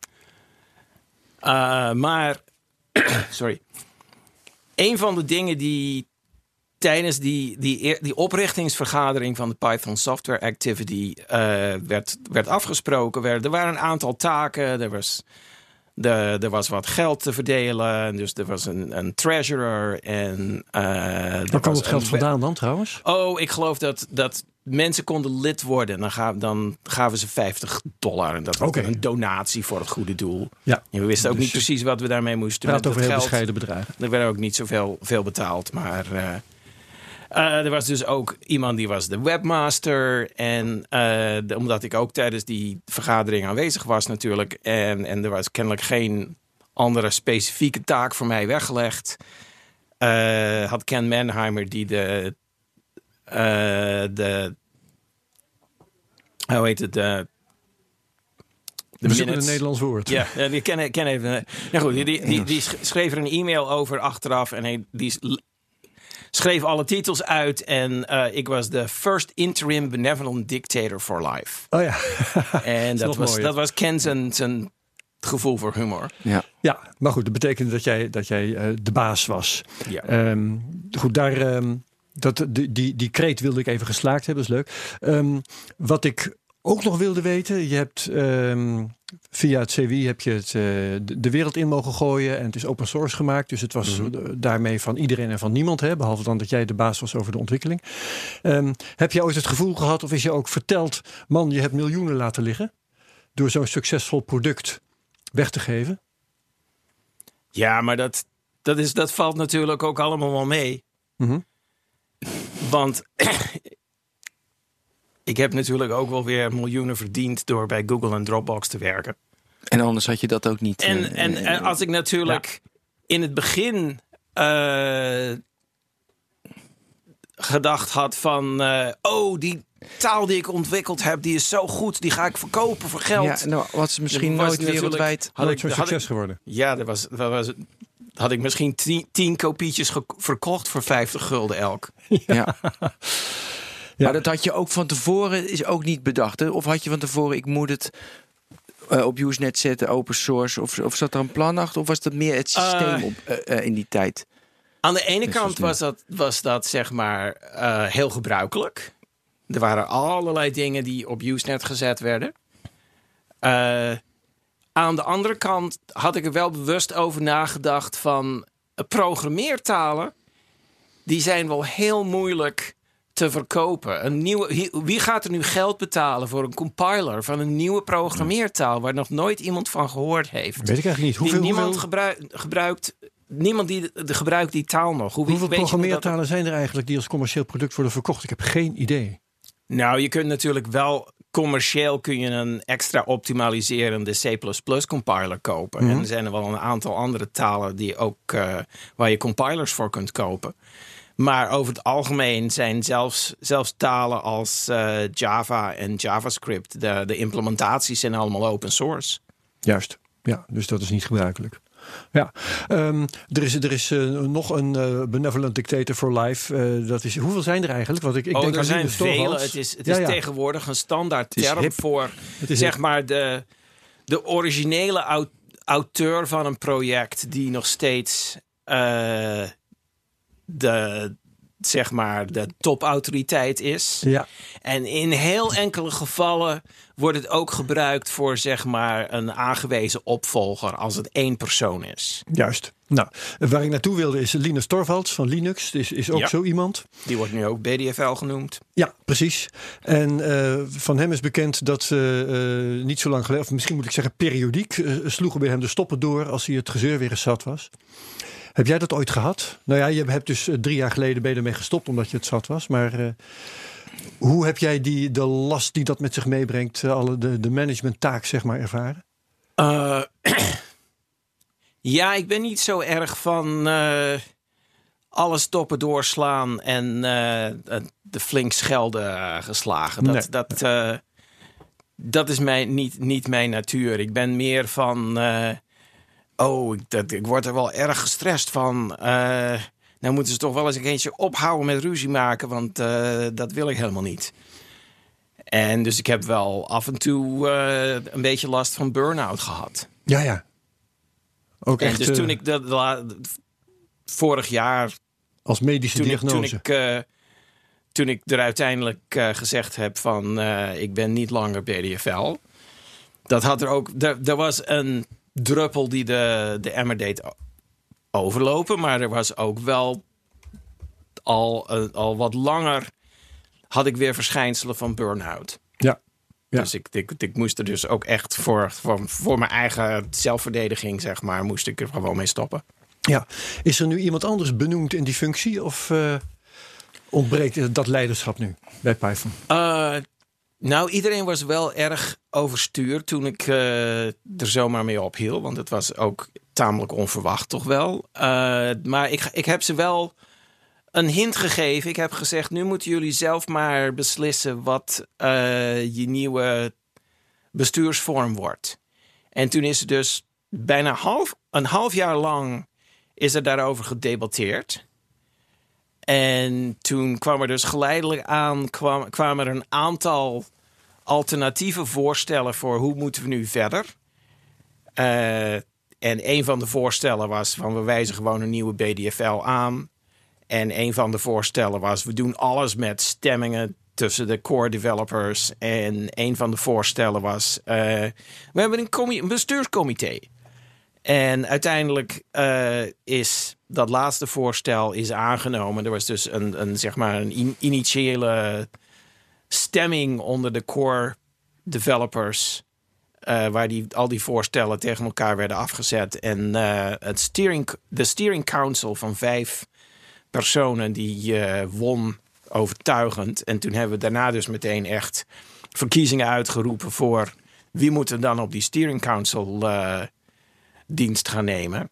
Maar, sorry. Een van de dingen die tijdens die, die, die oprichtingsvergadering van de Python Software Activity eh, werd, werd afgesproken. Er waren een aantal taken. Er was, de, er was wat geld te verdelen. Dus er was een, een treasurer. En, eh, Waar kwam het geld vandaan dan trouwens? Oh, ik geloof dat, dat mensen konden lid worden. Dan, ga, dan gaven ze 50 dollar. En dat was Oké. dan een donatie voor het goede doel. Ja, En we wisten ook Dus niet precies wat we daarmee moesten met over heel geld. bescheiden bedragen. Er werd ook niet zoveel veel betaald. Maar eh, eh, er was dus ook iemand die was de webmaster. En eh, de- omdat ik ook tijdens die vergadering aanwezig was natuurlijk. En, en er was kennelijk geen andere specifieke taak voor mij weggelegd. eh, had Ken Manheimer die de... de hoe heet het? De, de zoeken een. Nederlands woord. Ja, die ken, ken even. Nou goed, die, die, die, die sch- schreef er een e-mail over achteraf en hij, die schreef alle titels uit. En eh, ik was de first interim benevolent dictator for life. Oh ja. En dat was, dat was Ken zijn, zijn gevoel voor humor. Ja. Ja, maar goed, dat betekende dat jij, dat jij eh, de baas was. Ja. Ehm, goed, daar, ehm, dat, die, die, die kreet wilde ik even geslaakt hebben, dat is leuk. Ehm, wat ik ook nog wilde weten, je hebt ehm, via het CWI heb je het, eh, de, wereld in mogen gooien en het is open source gemaakt. Dus het was eh, daarmee van iedereen en van niemand, hè, behalve dan dat jij de baas was over de ontwikkeling. Ehm, heb je ooit het gevoel gehad, of is je ook verteld, man, je hebt miljoenen laten liggen door zo'n succesvol product weg te geven? Ja, maar dat, dat, is, dat valt natuurlijk ook allemaal wel mee. Mhm. Want ik heb natuurlijk ook wel weer miljoenen verdiend door bij Google en Dropbox te werken. En anders had je dat ook niet. En, eh, en, eh, en als ik natuurlijk in het begin eh, gedacht had van... eh, oh, die taal die ik ontwikkeld heb, die is zo goed. Die ga ik verkopen voor geld. ja, nou was het misschien was nooit wereldwijd. Had Nooit ik, zo'n had succes ik, geworden. ja, dat was, dat was, had ik misschien tien, tien kopietjes ge- verkocht voor 50 gulden elk. Ja. Ja. Maar dat had je ook van tevoren is ook niet bedacht. Hè? Of had je van tevoren, ik moet het eh, op Usenet zetten, open source. Of, of zat er een plan achter? Of was dat meer het systeem Eh, op, eh, in die tijd? Aan de ene kant was dat, was dat zeg maar eh, heel gebruikelijk. Er waren allerlei dingen die op Usenet gezet werden. Eh, aan de andere kant had ik er wel bewust over nagedacht van programmeertalen. Die zijn wel heel moeilijk te verkopen. Een nieuwe, wie- gaat er nu geld betalen voor een compiler van een nieuwe programmeertaal waar nog nooit iemand van gehoord heeft? Weet ik eigenlijk niet. Die Hoeveel, niemand hoeveel, gebruikt, gebruikt, niemand die de, gebruikt die taal nog. Hoe, hoeveel dat- programmeertalen zijn er eigenlijk die als commercieel product worden verkocht? Ik heb geen idee. Nou, je kunt natuurlijk wel commercieel kun je een extra optimaliserende C++ compiler kopen. Mhm. En er zijn er wel een aantal andere talen die ook, eh, waar je compilers voor kunt kopen. Maar over het algemeen zijn zelfs, zelfs talen als eh, Java en JavaScript, de, de implementaties zijn allemaal open source. Juist. Ja, dus dat is niet gebruikelijk. Ja, um, er is, er is uh, nog een uh, benevolent dictator for life. Uh, dat is, hoeveel zijn er eigenlijk? Want ik, ik oh, denk er zijn vele. Het is, het is ja, tegenwoordig een standaard term voor zeg hip. maar de, de originele auteur van een project die nog steeds de, zeg maar, de topautoriteit is. Ja. En in heel enkele gevallen wordt het ook gebruikt voor zeg maar een aangewezen opvolger als het één persoon is. Juist. Nou, waar ik naartoe wilde is Linus Torvalds van Linux. Is, is ook ja. zo iemand. Die wordt nu ook BDFL genoemd. Ja, precies. En uh, van hem is bekend dat ze uh, niet zo lang geleden, of misschien moet ik zeggen periodiek, uh, sloegen bij hem de stoppen door als hij het gezeur weer eens zat was. Heb jij dat ooit gehad? Nou ja, je hebt dus drie jaar geleden ben je ermee gestopt omdat je het zat was. Maar hoe heb jij die, de last die dat met zich meebrengt, alle de, de managementtaak zeg maar, ervaren? Uh, ja, ik ben niet zo erg van uh, alles stoppen, doorslaan en de flink schelden geslagen. Dat, nee. dat, dat is mijn, niet, niet mijn natuur. Ik ben meer van Oh, ik, dat, ik word er wel erg gestrest van. Uh, nou moeten ze toch wel eens een keertje ophouden met ruzie maken, want uh, dat wil ik helemaal niet. En dus ik heb wel af en toe uh, een beetje last van burn-out gehad. Ja, ja. Ook en echt, dus toen ik dat vorig jaar. Als medische toen diagnose. Ik, toen, ik, toen ik er uiteindelijk gezegd heb van ik ben niet langer BDFL. Dat had er ook. Er, er was een druppel die de, de emmer deed overlopen. Maar er was ook wel al, uh, al wat langer had ik weer verschijnselen van burn-out. Ja. ja. Dus ik, ik, ik moest er dus ook echt voor, voor, voor mijn eigen zelfverdediging, zeg maar, moest ik er gewoon mee stoppen. Ja. Is er nu iemand anders benoemd in die functie? Of uh, ontbreekt dat leiderschap nu bij Python? Uh, nou, iedereen was wel erg overstuur toen ik uh, er zomaar mee ophiel. Want het was ook tamelijk onverwacht toch wel. Uh, maar ik, ik heb ze wel een hint gegeven. Ik heb gezegd, nu moeten jullie zelf maar beslissen wat uh, je nieuwe bestuursvorm wordt. En toen is het dus bijna half, een half jaar lang is er daarover gedebatteerd. En toen kwam er dus geleidelijk aan, kwam, kwamen er een aantal alternatieve voorstellen voor hoe moeten we nu verder. Uh, en een van de voorstellen was van we wijzen gewoon een nieuwe BDFL aan. En een van de voorstellen was we doen alles met stemmingen tussen de core developers. En een van de voorstellen was uh, we hebben een bestuurscomité. En uiteindelijk uh, is dat laatste voorstel is aangenomen. Er was dus een, een zeg maar een in, initiële stemming onder de core developers. Uh, waar die, al die voorstellen tegen elkaar werden afgezet. En uh, het steering, de steering council van vijf personen die won overtuigend. En toen hebben we daarna dus meteen echt verkiezingen uitgeroepen voor wie moet er dan op die steering council dienst gaan nemen.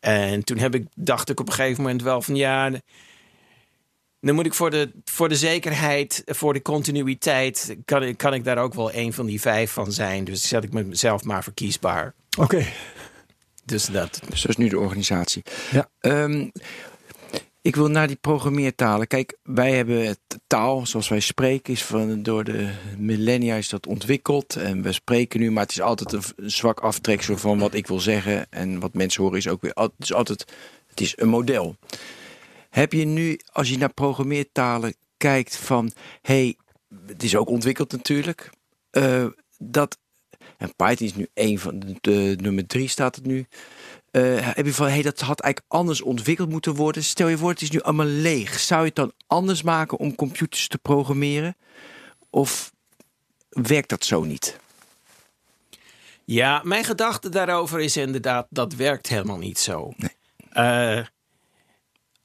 En toen heb ik, dacht ik op een gegeven moment wel van ja, dan moet ik voor de, voor de zekerheid, voor de continuïteit, kan, kan ik daar ook wel een van die vijf van zijn. Dus zet ik mezelf maar verkiesbaar. Oké. Dus dat. Dus dat is nu de organisatie. Ja. Um, ik wil naar die programmeertalen. Kijk, wij hebben taal zoals wij spreken, is van, door de millennia is dat ontwikkeld. En we spreken nu, maar het is altijd een zwak aftreksel van wat ik wil zeggen. En wat mensen horen is ook weer. Het is altijd het is een model. Heb je nu, als je naar programmeertalen kijkt, van hey, het is ook ontwikkeld natuurlijk. Uh, dat, en Python is nu één van de, de nummer drie staat het nu. Uh, heb je van hey, dat had eigenlijk anders ontwikkeld moeten worden. Stel je voor, het is nu allemaal leeg. Zou je het dan anders maken om computers te programmeren? Of werkt dat zo niet? Ja, mijn gedachte daarover is inderdaad, dat werkt helemaal niet zo. Nee. Uh,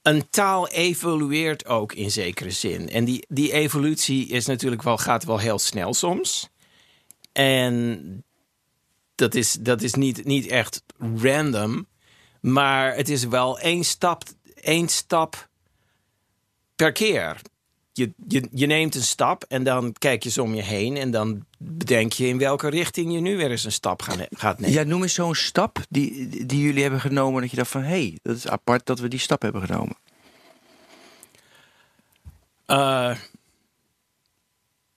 een taal evolueert ook in zekere zin. En die, die evolutie is natuurlijk wel, gaat wel heel snel soms. En dat is, dat is niet, niet echt random. Maar het is wel één stap, één stap per keer. Je, je, je neemt een stap en dan kijk je zo om je heen. En dan bedenk je in welke richting je nu weer eens een stap gaan, gaat nemen. Ja, noem eens zo'n stap die, die jullie hebben genomen. Dat je dacht van, hé, hey, dat is apart dat we die stap hebben genomen. Uh,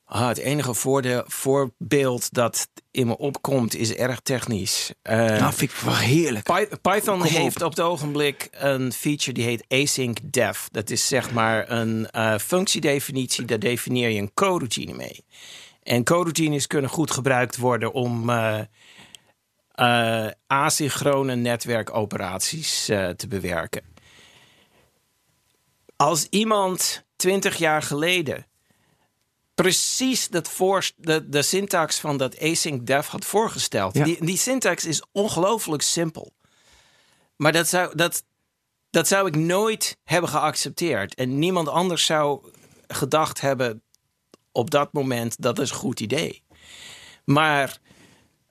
ah, het enige voordeel, voorbeeld dat in me opkomt is erg technisch. Uh, nou, vind ik wel heerlijk. Py Python heeft op het ogenblik een feature die heet async def. Dat is zeg maar een uh, functiedefinitie, daar definieer je een coroutine mee. En coroutines kunnen goed gebruikt worden om uh, asynchrone netwerkoperaties te bewerken. Als iemand 20 jaar geleden precies dat voor, de, de syntax van dat async def had voorgesteld. Die, die syntax is ongelooflijk simpel. Maar dat zou, dat, dat zou ik nooit hebben geaccepteerd. En niemand anders zou gedacht hebben op dat moment dat is een goed idee. Maar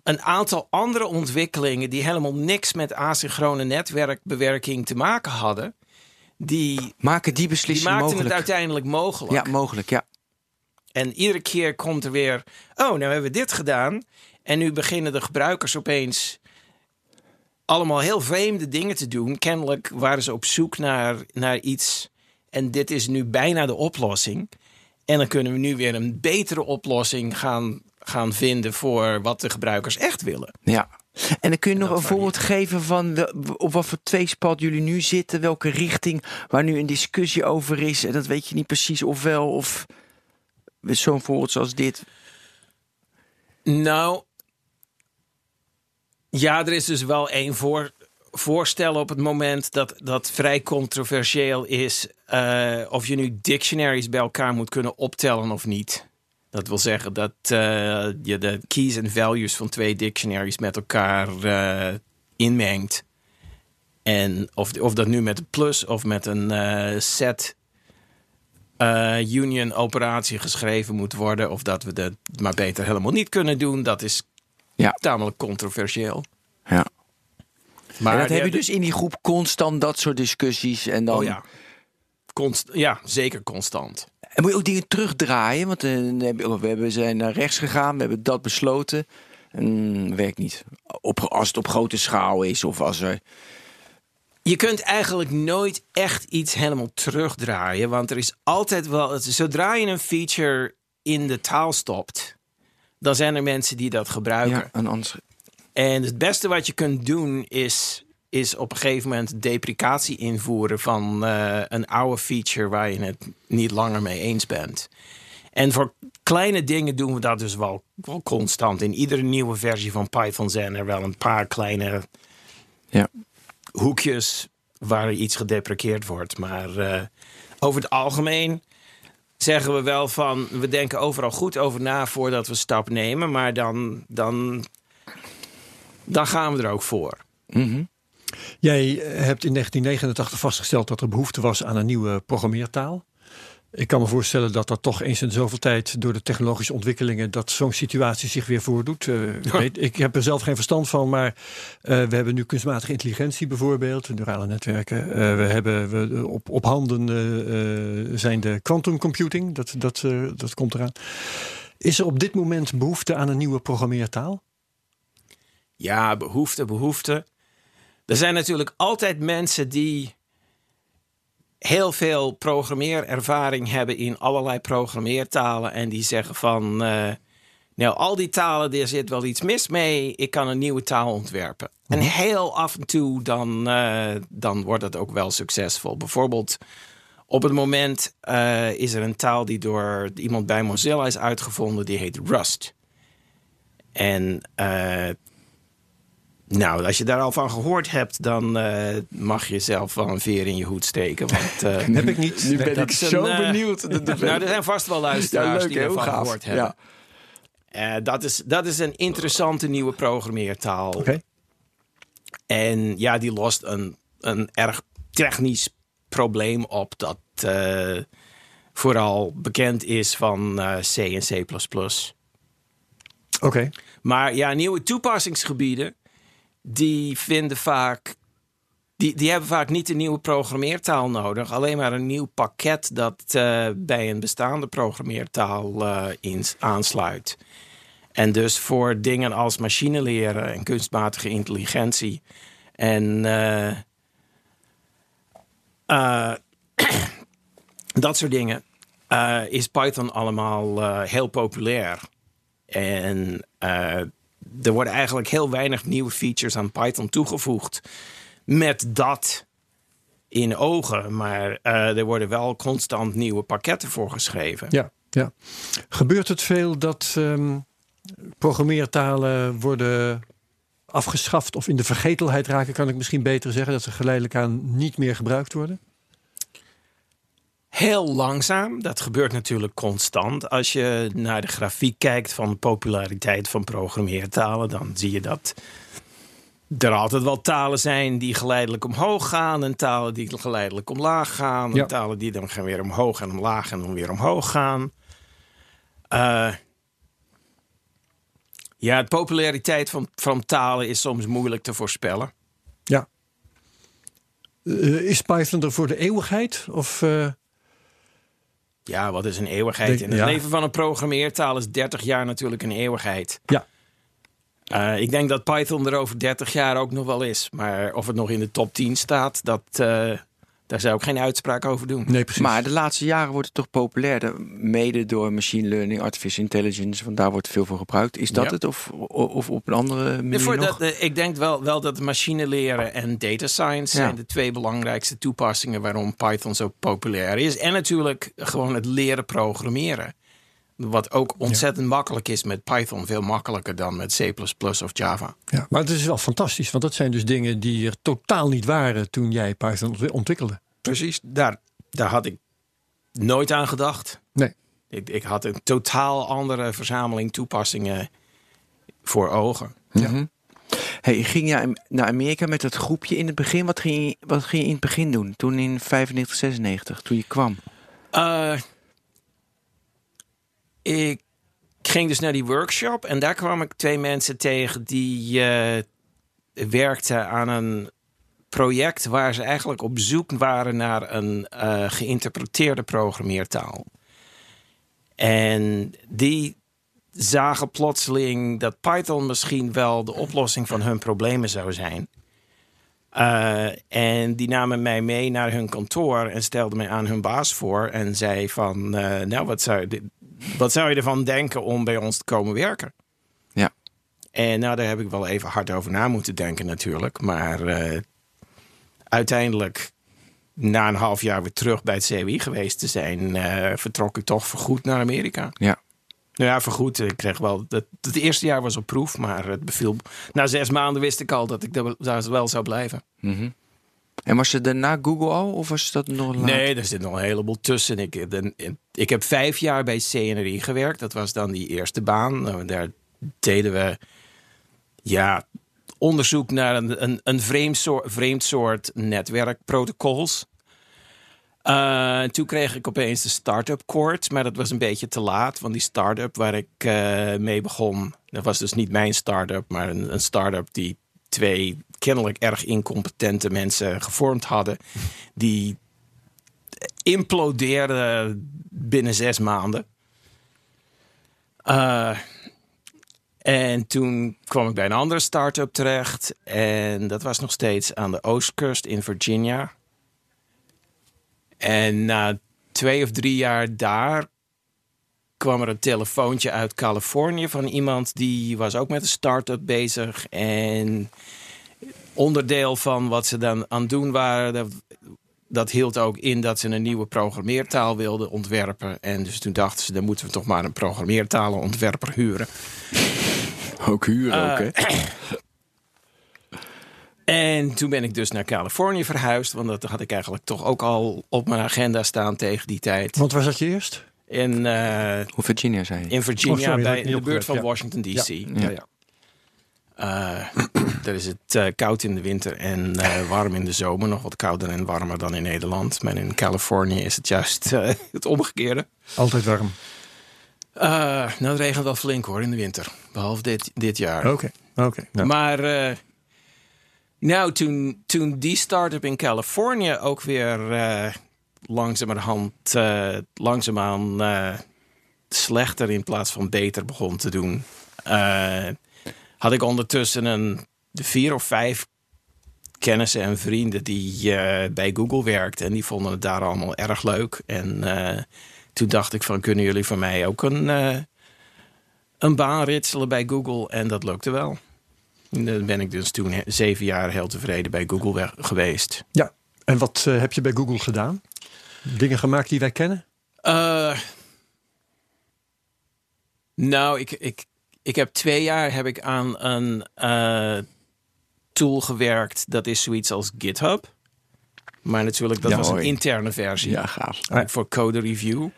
een aantal andere ontwikkelingen die helemaal niks met asynchrone netwerkbewerking te maken hadden, die maken die beslissing die maakten mogelijk. het uiteindelijk mogelijk. Ja, mogelijk, ja. En iedere keer komt er weer, oh, nou hebben we dit gedaan. En nu beginnen de gebruikers opeens allemaal heel vreemde dingen te doen. Kennelijk waren ze op zoek naar, naar iets. En dit is nu bijna de oplossing. En dan kunnen we nu weer een betere oplossing gaan, gaan vinden voor wat de gebruikers echt willen. Ja. En dan kun je nog een voorbeeld geven van de, op wat voor tweespad jullie nu zitten, welke richting waar nu een discussie over is. En dat weet je niet precies of wel, of zo'n voorbeeld zoals dit. Nou, ja, er is dus wel één voor, voorstel op het moment dat dat vrij controversieel is. Uh, of je nu dictionaries bij elkaar moet kunnen optellen of niet. Dat wil zeggen dat uh, je de keys en values van twee dictionaries met elkaar uh, inmengt. En of, of dat nu met een plus of met een set union operatie geschreven moet worden. Of dat we dat maar beter helemaal niet kunnen doen. Dat is ja. tamelijk controversieel. Ja. Maar en dat heb je dus in die groep constant dat soort discussies. En dan... Oh ja. Const ja, zeker constant. En moet je ook dingen terugdraaien? Want uh, we hebben, zijn naar rechts gegaan, we hebben dat besloten. En werkt niet. Op, als het op grote schaal is of als er. Je kunt eigenlijk nooit echt iets helemaal terugdraaien. Want er is altijd wel. Zodra je een feature in de taal stopt, dan zijn er mensen die dat gebruiken. Ja, en, anders... en het beste wat je kunt doen is is op een gegeven moment deprecatie invoeren van uh, een oude feature waar je het niet langer mee eens bent. En voor kleine dingen doen we dat dus wel, wel constant. In iedere nieuwe versie van Python zijn er wel een paar kleine ja. Hoekjes waar iets gedeprekeerd wordt. Maar uh, over het algemeen zeggen we wel van we denken overal goed over na voordat we stap nemen. Maar dan, dan, dan gaan we er ook voor. -hmm. Jij hebt in 1989 vastgesteld dat er behoefte was aan een nieuwe programmeertaal. Ik kan me voorstellen dat dat toch eens in zoveel tijd door de technologische ontwikkelingen dat zo'n situatie zich weer voordoet. Uh, ja. weet, ik heb er zelf geen verstand van, maar uh, we hebben nu kunstmatige intelligentie bijvoorbeeld, neurale netwerken. Uh, we hebben we, op, op handen zijn de quantum computing, dat, dat, dat komt eraan. Is er op dit moment behoefte aan een nieuwe programmeertaal? Ja, behoefte, behoefte. Er zijn natuurlijk altijd mensen die heel veel programmeerervaring hebben in allerlei programmeertalen. En die zeggen van, uh, nou al die talen, daar zit wel iets mis mee. Ik kan een nieuwe taal ontwerpen. En heel af en toe dan, uh, dan wordt het ook wel succesvol. Bijvoorbeeld op het moment uh, is er een taal die door iemand bij Mozilla is uitgevonden. Die heet Rust. En nou, als je daar al van gehoord hebt, dan uh, mag je zelf wel een veer in je hoed steken. Want, uh, heb ik niet. Nu ben ik zo een, benieuwd. Nou, er zijn vast wel luisteraars ja, leuk, die ervan gaaf. gehoord hebben. Ja. dat, is, dat is een interessante nieuwe programmeertaal. Okay. En ja, die lost een, een erg technisch probleem op dat vooral bekend is van C en C++. Oké. Okay. Maar ja, nieuwe toepassingsgebieden die vinden vaak die, die hebben vaak niet een nieuwe programmeertaal nodig. Alleen maar een nieuw pakket dat eh, bij een bestaande programmeertaal in, aansluit. En dus voor dingen als machine leren en kunstmatige intelligentie. En eh, dat soort dingen is Python allemaal heel populair. En er worden eigenlijk heel weinig nieuwe features aan Python toegevoegd. Met dat in ogen. Maar eh, er worden wel constant nieuwe pakketten voor geschreven. Ja, ja. Gebeurt het veel dat ehm, programmeertalen worden afgeschaft of in de vergetelheid raken, kan ik misschien beter zeggen, dat ze geleidelijk aan niet meer gebruikt worden? Heel langzaam. Dat gebeurt natuurlijk constant. Als je naar de grafiek kijkt van de populariteit van programmeertalen, dan zie je dat er altijd wel talen zijn die geleidelijk omhoog gaan en talen die geleidelijk omlaag gaan. Ja. En talen die dan gaan weer omhoog en omlaag en dan weer omhoog gaan. Eh, ja, de populariteit van, van talen is soms moeilijk te voorspellen. Ja. Eh, is Python er voor de eeuwigheid? Of, eh, Ja, wat is een eeuwigheid? In het ja. leven van een programmeertaal is 30 jaar natuurlijk een eeuwigheid. ja. Eh, ik denk dat Python er over 30 jaar ook nog wel is. Maar of het nog in de top 10 staat, dat, eh, daar zou ik geen uitspraak over doen. Nee, precies. Maar de laatste jaren wordt het toch populairder, mede door machine learning, artificial intelligence, want daar wordt veel voor gebruikt. Is dat Ja. het of, of op een andere manier Voor nog? dat, eh, ik denk wel, wel dat machine leren en data science Ja. zijn de twee belangrijkste toepassingen waarom Python zo populair is. En natuurlijk gewoon het leren programmeren. Wat ook ontzettend makkelijk is met Python. Veel makkelijker dan met C++ of Java. ja. Maar het is wel fantastisch, want dat zijn dus dingen die er totaal niet waren toen jij Python ontwi- ontwikkelde. Precies, daar, daar had ik nooit aan gedacht. Nee. Ik, ik had een totaal andere verzameling toepassingen voor ogen. Mhm. Hey, ging je naar Amerika met dat groepje in het begin? Wat ging, je, wat ging je in het begin doen? Toen in 95, 96, toen je kwam? Eh, ik ging dus naar die workshop en daar kwam ik twee mensen tegen die eh, werkten aan een project waar ze eigenlijk op zoek waren naar een eh, geïnterpreteerde programmeertaal. En die zagen plotseling dat Python misschien wel de oplossing van hun problemen zou zijn. Eh, en die namen mij mee naar hun kantoor en stelden mij aan hun baas voor. En zei van, nou, wat zou, je- wat zou je ervan denken om bij ons te komen werken? Ja. En nou, daar heb ik wel even hard over na moeten denken natuurlijk. Maar eh, uiteindelijk, na een half jaar weer terug bij het CWI geweest te zijn... eh, vertrok ik toch voorgoed naar Amerika. Ja. Nou ja, voorgoed. Ik kreeg wel. Het, het eerste jaar was op proef, maar het beviel. Na zes maanden wist ik al dat ik daar wel zou blijven. Mhm. En was het daarna Google al of was dat nog later? Nee, er zit nog een heleboel tussen. Ik, ik heb vijf jaar bij CNRI gewerkt. Dat was dan die eerste baan. Nou, Daar deden we ja, onderzoek naar een, een, een vreemd, soort, vreemd soort netwerkprotocols. Eh, toen kreeg ik opeens de start-up court, maar dat was een beetje te laat. Want die start-up waar ik eh, mee begon, dat was dus niet mijn start-up, maar een, een start-up die twee kennelijk erg incompetente mensen gevormd hadden. Die implodeerden binnen zes maanden. Eh, en toen kwam ik bij een andere start-up terecht. En dat was nog steeds aan de oostkust in Virginia. En na twee of drie jaar daar kwam er een telefoontje uit Californië van iemand die was ook met een start-up bezig. En onderdeel van wat ze dan aan het doen waren, dat, dat hield ook in dat ze een nieuwe programmeertaal wilden ontwerpen. En dus toen dachten ze, dan moeten we toch maar een programmeertalenontwerper huren. Ook huren ook, hè? En toen ben ik dus naar Californië verhuisd, want dat had ik eigenlijk toch ook al op mijn agenda staan tegen die tijd. Want waar zat je eerst? In, eh, Hoe Virginia zei je? in Virginia, Oh, sorry, bij, in de buurt van ja. Washington DC. Ja, ja. Eh, daar is het eh, koud in de winter en eh, warm in de zomer. Nog wat kouder en warmer dan in Nederland. Maar in Californië is het juist het omgekeerde. Altijd warm. Eh, nou, het regent wel flink hoor in de winter. Behalve dit, dit jaar. Oké, oké. nou. Maar eh, Nou, toen, toen die start-up in Californië ook weer uh, langzamerhand, uh, langzaamaan uh, slechter in plaats van beter begon te doen, had ik ondertussen een vier of vijf kennissen en vrienden die bij Google werkten. En die vonden het daar allemaal erg leuk. En toen dacht ik van, kunnen jullie voor mij ook een, een baan ritselen bij Google? En dat lukte wel. Dan ben ik dus toen zeven jaar heel tevreden bij Google geweest. Ja, en wat heb je bij Google gedaan? Dingen gemaakt die wij kennen? Uh, nou, ik, ik, ik heb twee jaar heb ik aan een uh, tool gewerkt. Dat is zoiets als GitHub. Maar natuurlijk, dat Ja, was een hoi. interne versie Ja, gaaf. voor code review.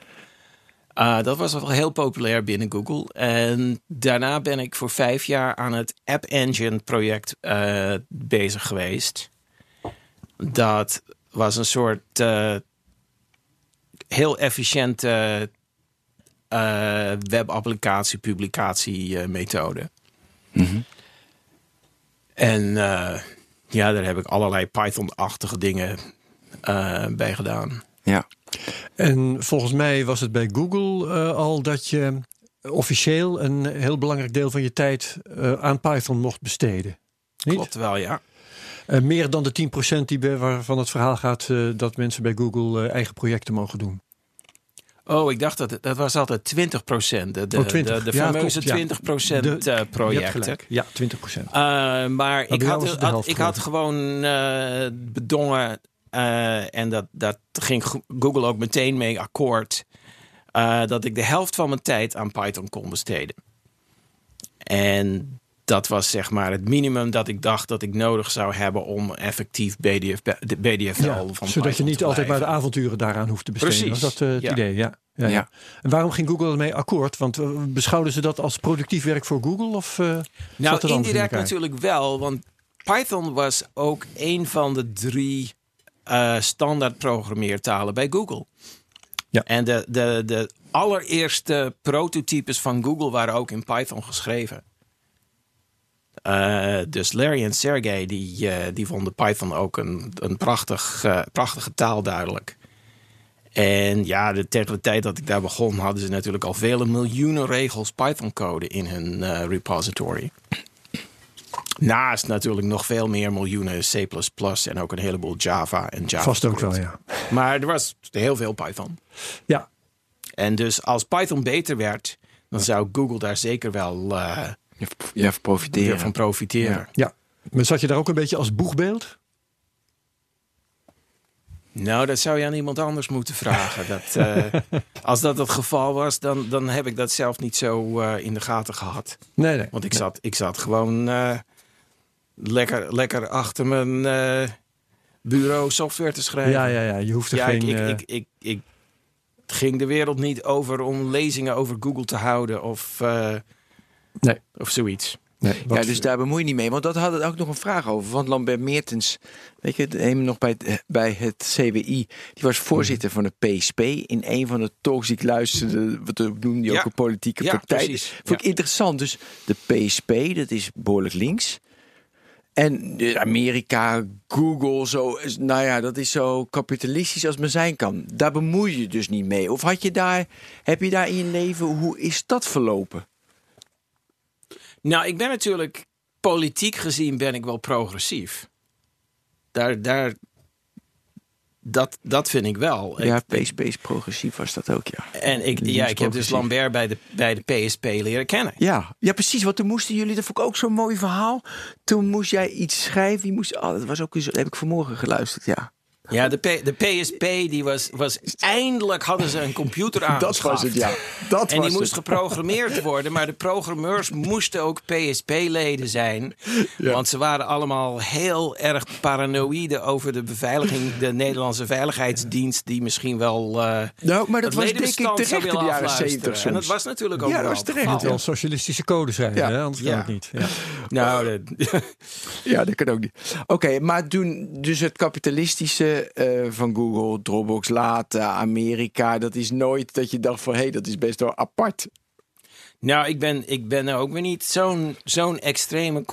Uh, dat was wel heel populair binnen Google. En daarna ben ik voor vijf jaar aan het App Engine project uh, bezig geweest. Dat was een soort uh, heel efficiënte uh, webapplicatie, publicatie methode. Mhm. En uh, ja, daar heb ik allerlei Python-achtige dingen uh, bij gedaan. Ja. En volgens mij was het bij Google uh, al dat je officieel een heel belangrijk deel van je tijd uh, aan Python mocht besteden. Niet? Klopt wel, ja. Uh, meer dan de 10% die bij, waarvan het verhaal gaat uh, dat mensen bij Google eigen projecten mogen doen. Oh, ik dacht dat dat was altijd 20 procent. De, de, oh, 20. de, de ja, fameuze 20 procent uh, projecten. Ja, 20 procent. Uh, maar ik had, had, ik had gewoon uh, bedongen uh, en dat, dat ging Google ook meteen mee akkoord. Dat ik de helft van mijn tijd aan Python kon besteden. En dat was zeg maar het minimum dat ik dacht dat ik nodig zou hebben om effectief BDF, de BDFL ja, van Zodat je niet altijd maar de avonturen daaraan hoeft te besteden. Precies. Was dat uh, het Ja. idee? Ja. Ja. En waarom ging Google ermee akkoord? Want uh, beschouwden ze dat als productief werk voor Google? Of, uh, Nou, in indirect natuurlijk wel, want Python was ook een van de drie standaard programmeertalen bij Google. Ja. En de, de, de allereerste prototypes van Google waren ook in Python geschreven. Uh, dus Larry en Sergey die, uh, die vonden Python ook een, een prachtig, uh, prachtige taal duidelijk. En ja, de, tegen de tijd dat ik daar begon, hadden ze natuurlijk al vele miljoenen regels Python-code in hun repository. Naast natuurlijk nog veel meer miljoenen C en ook een heleboel Java en Java. Vast ook wel, ja. Maar er was heel veel Python. Ja, En dus als Python beter werd, dan zou Google daar zeker wel Je, je profiteren. van profiteren. ja. Maar zat je daar ook een beetje als boegbeeld? Nou, dat zou je aan iemand anders moeten vragen. Dat, uh, als dat het geval was, dan, dan heb ik dat zelf niet zo uh, in de gaten gehad. Nee, nee. Want ik, zat, ik zat gewoon uh, lekker, lekker achter mijn eh, bureau software te schrijven. Ja, ja, ja. Je hoeft er Ja, geen... ik, ik, eh, ik, ik, ik ging de wereld niet over om lezingen over Google te houden of, uh, Nee. of zoiets. nee, Ja, dus daar bemoei je niet mee. Want dat had het ook nog een vraag over. Want Lambert Meertens, weet je, hem nog bij het, bij het CWI, die was voorzitter van de PSP. In een van de talks die ik luisterde, wat noemde die Ja. ook een politieke Ja, partij. precies. Vond ik interessant. Dus de PSP, dat is behoorlijk links. En de Amerika, Google, zo, nou ja, dat is zo kapitalistisch als men zijn kan. Daar bemoei je je dus niet mee. Of had je daar, heb je daar in je leven, hoe is dat verlopen? Nou, ik ben natuurlijk politiek gezien ben ik wel progressief. Daar, daar, dat, dat vind ik wel. Ja, PSP is progressief, was dat ook, ja. en ik, ja, ik heb dus. Lambert bij de, bij de PSP leren kennen. Ja, ja, precies. Want toen moesten jullie, dat vond ik ook zo'n mooi verhaal. Toen moest jij iets schrijven. Je moest, oh, dat was ook, dat heb ik vanmorgen geluisterd, ja. Ja, de, P- de PSP die was, was. Eindelijk hadden ze een computer aangeschaft. Dat En die moest geprogrammeerd worden, maar de programmeurs moesten ook PSP-leden zijn. Want ze waren allemaal heel erg paranoïde over de beveiliging, de Nederlandse Veiligheidsdienst, die misschien wel. eh Nou, maar dat het was denk ik terecht in de jaren. 70 En dat was natuurlijk ook Ja, dat wel was het terecht. Wel socialistische code zijn, Ja. hè? anders Ja. kan het niet. Ja. Nou, de- Ja, dat kan ook niet. Oké, maar toen dus het kapitalistische eh, van Google, Dropbox, later, Amerika, dat is nooit dat je dacht van, hé, hey, dat is best wel apart. Nou, ik ben, ik ben ook weer niet zo'n zo'n extreme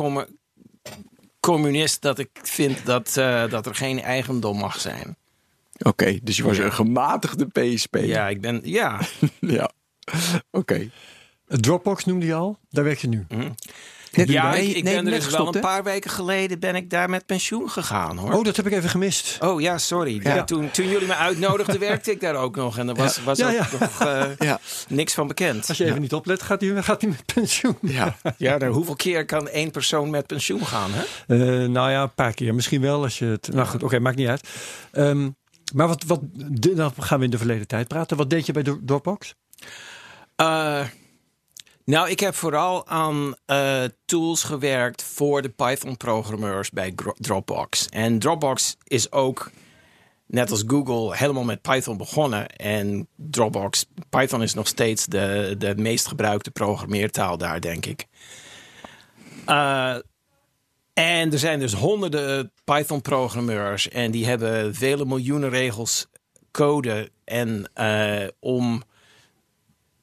communist dat ik vind dat, eh, dat er geen eigendom mag zijn. Oké, dus je was een gematigde PSP. Ja, ik ben. Ja. ja. Oké. Dropbox noemde je al, daar werk je nu. Ja, ik, nee, ben er dus wel een paar weken geleden ben ik daar met pensioen gegaan hoor. Oh, dat heb ik even gemist. Oh ja, sorry. Ja, toen, toen jullie me uitnodigden, werkte ik daar ook nog. En er was, was ook nog eh, Ja. niks van bekend. Als je even niet oplet, gaat hij, gaat met pensioen. Ja. Ja, nou, hoeveel keer kan één persoon met pensioen gaan? Hè? Eh, nou ja, een paar keer. Misschien wel als je het. Nou goed, oké, maakt niet uit. Ehm, maar wat, wat, dan gaan we in de verleden tijd praten. Wat deed je bij Dro- Dropbox? Eh, nou, ik heb vooral aan eh, tools gewerkt voor de Python-programmeurs bij Dropbox. En Dropbox is ook, net als Google, helemaal met Python begonnen. En Dropbox, Python is nog steeds de, de meest gebruikte programmeertaal daar, denk ik. Eh, en er zijn dus honderden Python-programmeurs en die hebben vele miljoenen regels code. En eh, om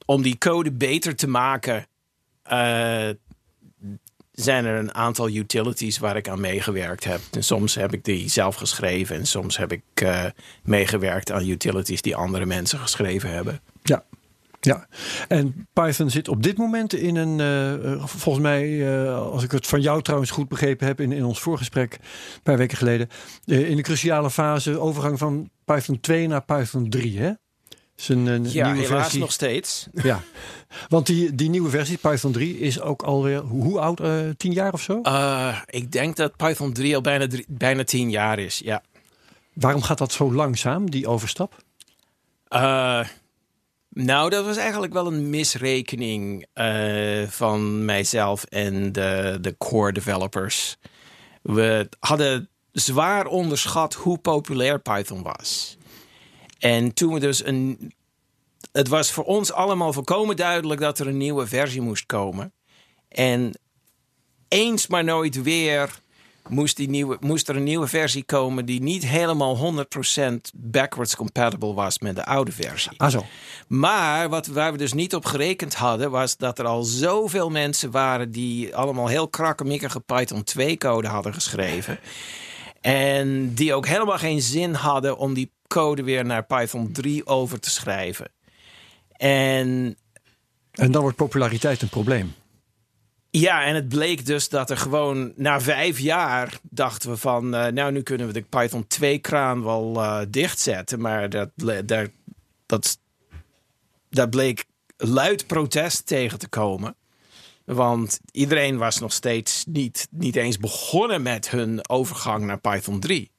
om die code beter te maken, eh, zijn er een aantal utilities waar ik aan meegewerkt heb. En soms heb ik die zelf geschreven en soms heb ik eh, meegewerkt aan utilities die andere mensen geschreven hebben. Ja. Ja, en Python zit op dit moment in een, eh, volgens mij, als ik het van jou trouwens goed begrepen heb in, in ons voorgesprek een paar weken geleden, in de cruciale fase overgang van Python 2 naar Python 3, hè? Een, een Ja, nieuwe helaas versie. nog steeds. Ja, want die, die nieuwe versie, Python 3, is ook alweer, hoe, hoe oud? Eh, tien jaar of zo? Eh, ik denk dat Python 3 al bijna, drie- bijna tien jaar is. Ja. Waarom gaat dat zo langzaam, die overstap? Nou, dat was eigenlijk wel een misrekening van mijzelf en de, de core developers. We hadden zwaar onderschat hoe populair Python was. En toen we dus een. Het was voor ons allemaal volkomen duidelijk dat er een nieuwe versie moest komen. En eens maar nooit weer moest, die nieuwe, moest er een nieuwe versie komen die niet helemaal 100% backwards compatible was met de oude versie. Ah zo. Maar wat, waar we dus niet op gerekend hadden, was dat er al zoveel mensen waren die allemaal heel krakkemikkige Python 2 code hadden geschreven. En die ook helemaal geen zin hadden om die code weer naar Python 3 over te schrijven. En En dan wordt populariteit een probleem. ja, en het bleek dus dat er gewoon na vijf jaar dachten we van, eh, nou nu kunnen we de Python 2 kraan wel eh, dichtzetten, maar dat, daar, dat, daar bleek luid protest tegen te komen. Want iedereen was nog steeds niet, niet eens begonnen met hun overgang naar Python 3.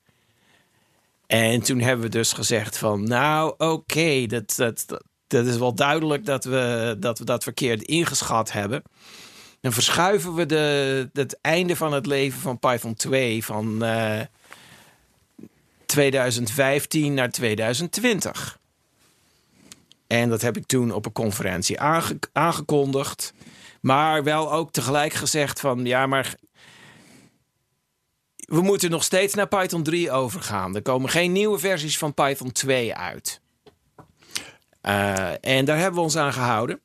En toen hebben we dus gezegd van, nou oké, dat, dat, dat, is wel duidelijk dat we, dat we dat verkeerd ingeschat hebben. Dan verschuiven we de, het einde van het leven van Python 2 van eh, 2015 naar 2020. En dat heb ik toen op een conferentie aange- aangekondigd. Maar wel ook tegelijk gezegd van ja, maar we moeten nog steeds naar Python 3 overgaan. Er komen geen nieuwe versies van Python 2 uit. Eh, en daar hebben we ons aan gehouden.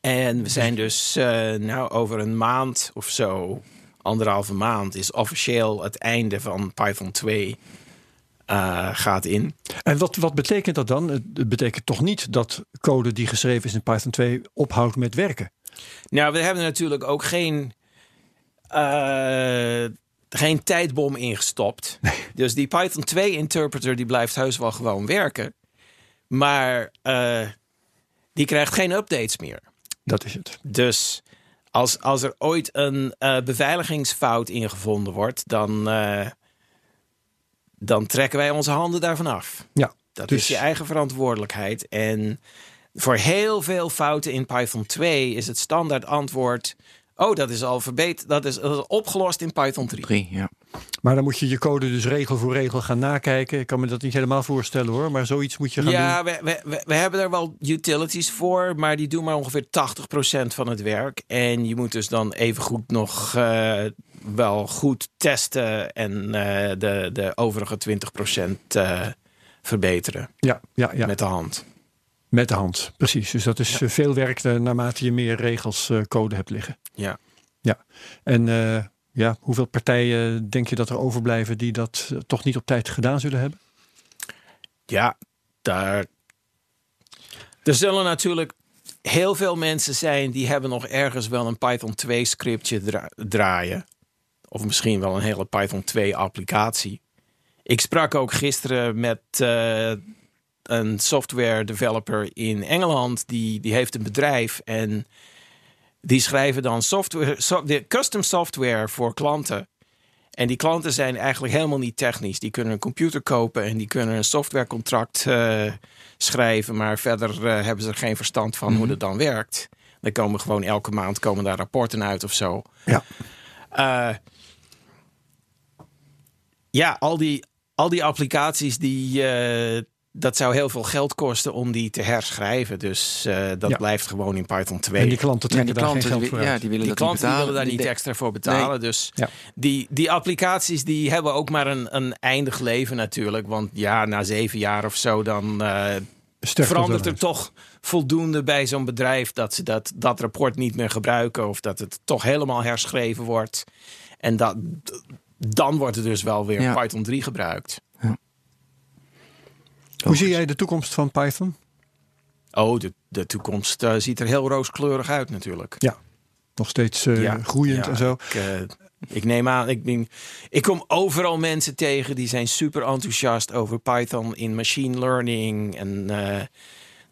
En we zijn dus eh, nou, over een maand of zo, anderhalve maand, is officieel het einde van Python 2 eh, gaat in. En wat, wat betekent dat dan? Het betekent toch niet dat code die geschreven is in Python 2 ophoudt met werken? Nou, we hebben natuurlijk ook geen, eh, geen tijdbom ingestopt. Dus die Python 2 interpreter die blijft heus wel gewoon werken. Maar eh, die krijgt geen updates meer. Dat is het. Dus als, als er ooit een eh, beveiligingsfout ingevonden wordt, dan, dan trekken wij onze handen daarvan af. Ja, Dat dus is je eigen verantwoordelijkheid. En voor heel veel fouten in Python 2 is het standaard antwoord. Oh, dat is al verbeterd. Dat is, dat is opgelost in Python 3. Drie, ja. Maar dan moet je je code dus regel voor regel gaan nakijken. Ik kan me dat niet helemaal voorstellen hoor, maar zoiets moet je gaan Ja, doen. we, we, we, we hebben er wel utilities voor, maar die doen maar ongeveer 80% van het werk. En je moet dus dan even goed nog eh, wel goed testen en eh, de, de overige 20% eh, verbeteren Ja, ja, ja. Met, met de hand. de hand. Precies. Dus dat is veel werk naarmate je meer regels eh, code hebt liggen. Ja. Ja. En eh, ja, hoeveel partijen denk je dat er overblijven die dat eh, toch niet op tijd gedaan zullen hebben? Ja, daar. Er zullen natuurlijk heel veel mensen zijn die hebben nog ergens wel een Python 2 scriptje dra- draaien. Of misschien wel een hele Python 2 applicatie. Ik sprak ook gisteren met eh, een software developer in Engeland. Die, die heeft een bedrijf en die schrijven dan software, so- de custom software voor klanten. En die klanten zijn eigenlijk helemaal niet technisch. Die kunnen een computer kopen en die kunnen een softwarecontract eh, schrijven. Maar verder eh, hebben ze er geen verstand van hoe dat dan werkt. Dan komen gewoon elke maand komen daar rapporten uit of zo. Ja. Eh, ja, al die, al die applicaties die. Dat zou heel veel geld kosten om die te herschrijven. Dus eh, dat Ja. blijft gewoon in Python 2. En die klanten Ja, trekken die daar geen geld voor ja, uit. die willen die dat niet klanten willen daar niet de- extra voor betalen. Dus Ja. die, die applicaties die hebben ook maar een, een eindig leven natuurlijk. Want ja, na zeven jaar of zo dan eh, verandert er toch voldoende bij zo'n bedrijf dat ze dat, dat rapport niet meer gebruiken. Of dat het toch helemaal herschreven wordt. En dat, dan wordt er dus wel weer Ja. Python 3 gebruikt. Hoe zie jij de toekomst van Python? Oh, de, de toekomst eh, ziet er heel rooskleurig uit natuurlijk. Ja, nog steeds eh, Ja, groeiend ja, en zo. Ik, eh, ik neem aan, ik, ben, ik kom overal mensen tegen die zijn super enthousiast over Python in machine learning en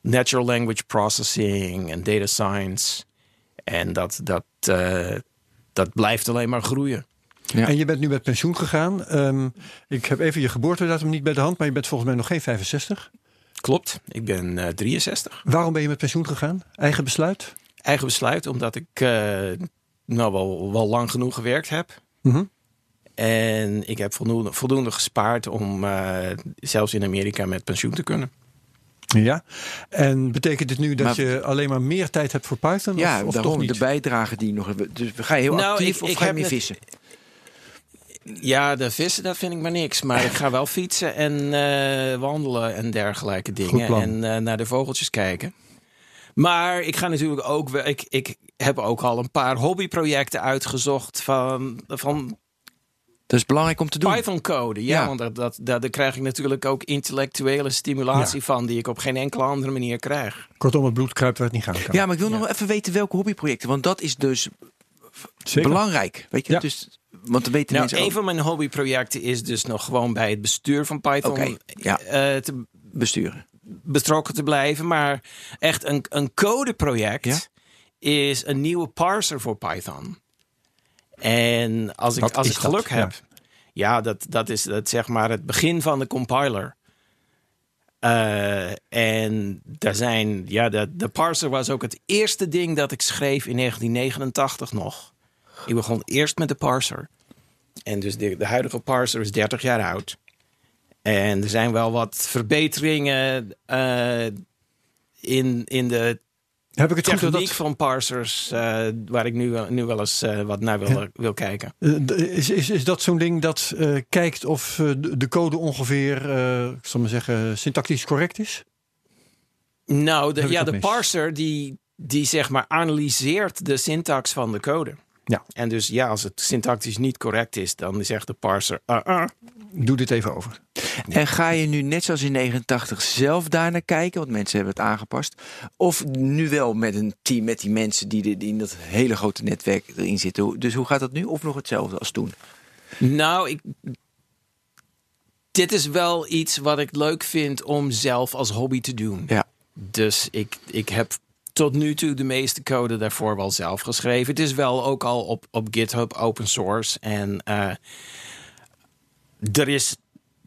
natural language processing en data science. En dat, dat, dat blijft alleen maar groeien. Ja. En je bent nu met pensioen gegaan. Ehm, ik heb even je geboortedatum niet bij de hand, maar je bent volgens mij nog geen 65. Klopt, ik ben eh 63. Waarom ben je met pensioen gegaan? Eigen besluit? Eigen besluit, omdat ik eh, nou wel, wel lang genoeg gewerkt heb. Mhm. En ik heb voldoende, voldoende gespaard om eh, zelfs in Amerika met pensioen te kunnen. Ja. En betekent dit nu dat Maar- je alleen maar meer tijd hebt voor Python? Ja, of, of toch niet? de bijdrage die nog. Dus ga je heel Nou, actief ik- of ik ga je meer net- vissen? Ja, de vissen, dat vind ik maar niks. Maar ik ga wel fietsen en eh, wandelen en dergelijke dingen. plan. En eh, naar de vogeltjes kijken. Maar ik ga natuurlijk ook wel. Ik, ik heb ook al een paar hobbyprojecten uitgezocht van, van Dat is belangrijk om te doen. Python code. Ja, Ja. want dat, dat, dat, daar krijg ik natuurlijk ook intellectuele stimulatie Ja. van die ik op geen enkele andere manier krijg. Kortom, het bloed kruipt waar het niet gaan kan. Ja, maar ik wil nog even weten welke hobbyprojecten. Want dat is dus Zeker. belangrijk. Weet je? Ja. Dus, want weten Nou, een ook. van mijn hobbyprojecten is dus nog gewoon bij het bestuur van Python ja. eh, te, besturen. betrokken te blijven. Maar echt een, een codeproject Ja? is een nieuwe parser voor Python. En als ik, als ik geluk dat? heb, ja, dat, dat is dat zeg maar het begin van de compiler. Eh, en daar zijn, ja, de, de parser was ook het eerste ding dat ik schreef in 1989 nog. Ik begon eerst met de parser. En dus de, de huidige parser is 30 jaar oud. En er zijn wel wat verbeteringen eh, in, in de Heb ik het goed dat techniek van parsers, eh, waar ik nu, wel- nu wel eens eh, wat naar wil, wil kijken. Is, is, is dat zo'n ding dat kijkt of de de code ongeveer, ik zal maar zeggen, syntactisch correct is? Nou, de, ja, de mis? parser die, die zeg maar analyseert de syntax van de code. Ja. En dus ja, als het syntactisch niet correct is, dan zegt de parser. "Uh, uh." Doe dit even over. En ga je nu net zoals in 89 zelf daar naar kijken? Want mensen hebben het aangepast. Of nu wel met een team, met die mensen die, de- die in dat hele grote netwerk erin zitten. Dus hoe gaat dat nu? Of nog hetzelfde als toen? Nou, ik, dit is wel iets wat ik leuk vind om zelf als hobby te doen. Ja. Dus ik, ik heb tot nu toe de meeste code daarvoor wel zelf geschreven. Het is wel ook al op, op GitHub open source. En eh, er, is,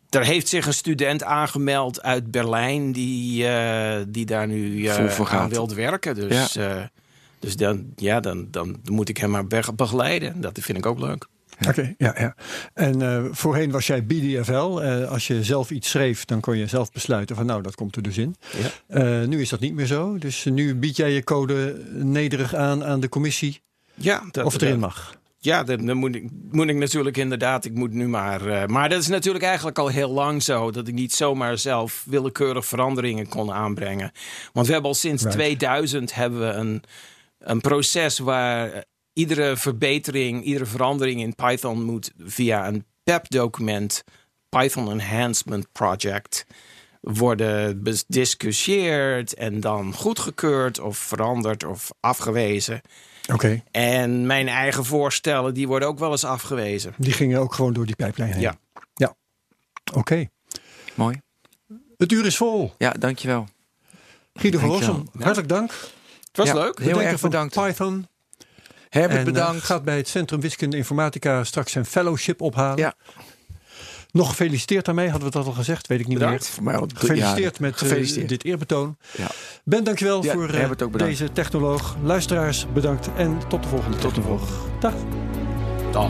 er heeft zich een student aangemeld uit Berlijn die, eh, die daar nu eh, voor aan wil werken. Dus, dus dan, ja, dan, dan moet ik hem maar be- begeleiden. Dat vind ik ook leuk. Oké, ja, ja. En eh, voorheen was jij BDFL. Eh, als je zelf iets schreef, dan kon je zelf besluiten van nou, dat komt er dus in. Ja. Eh, nu is dat niet meer zo. Dus nu bied jij je code nederig aan aan de commissie Ja, dat, of het erin mag. Ja, dan, moet, ik, moet ik natuurlijk inderdaad. Ik moet nu maar. maar dat is natuurlijk eigenlijk al heel lang zo. Dat ik niet zomaar zelf willekeurig veranderingen kon aanbrengen. Want we hebben al sinds Right. 2000 hebben we een, een proces waar iedere verbetering, iedere verandering in Python moet via een PEP-document, Python Enhancement Project, worden bediscussieerd en dan goedgekeurd of veranderd of afgewezen. Oké, En mijn eigen voorstellen, die worden ook wel eens afgewezen. die gingen ook gewoon door die pijplijn heen. Ja. Ja, oké. Mooi. Het uur is vol. Ja, dankjewel. Guido van. Rossum, hartelijk dank. Het was Ja, leuk. Heel erg bedankt. Python. Herbert, en, eh, bedankt. gaat bij het Centrum Wiskunde Informatica straks zijn fellowship ophalen. Ja. Nog gefeliciteerd daarmee, hadden we dat al gezegd? Weet ik niet Bedankt. meer. Voor mij al Gefeliciteerd met eh, dit eerbetoon. Ja. Ben, dankjewel Ja, voor eh, deze technoloog. Luisteraars, bedankt. En tot de volgende Tot de technoloog. Dag. Dag.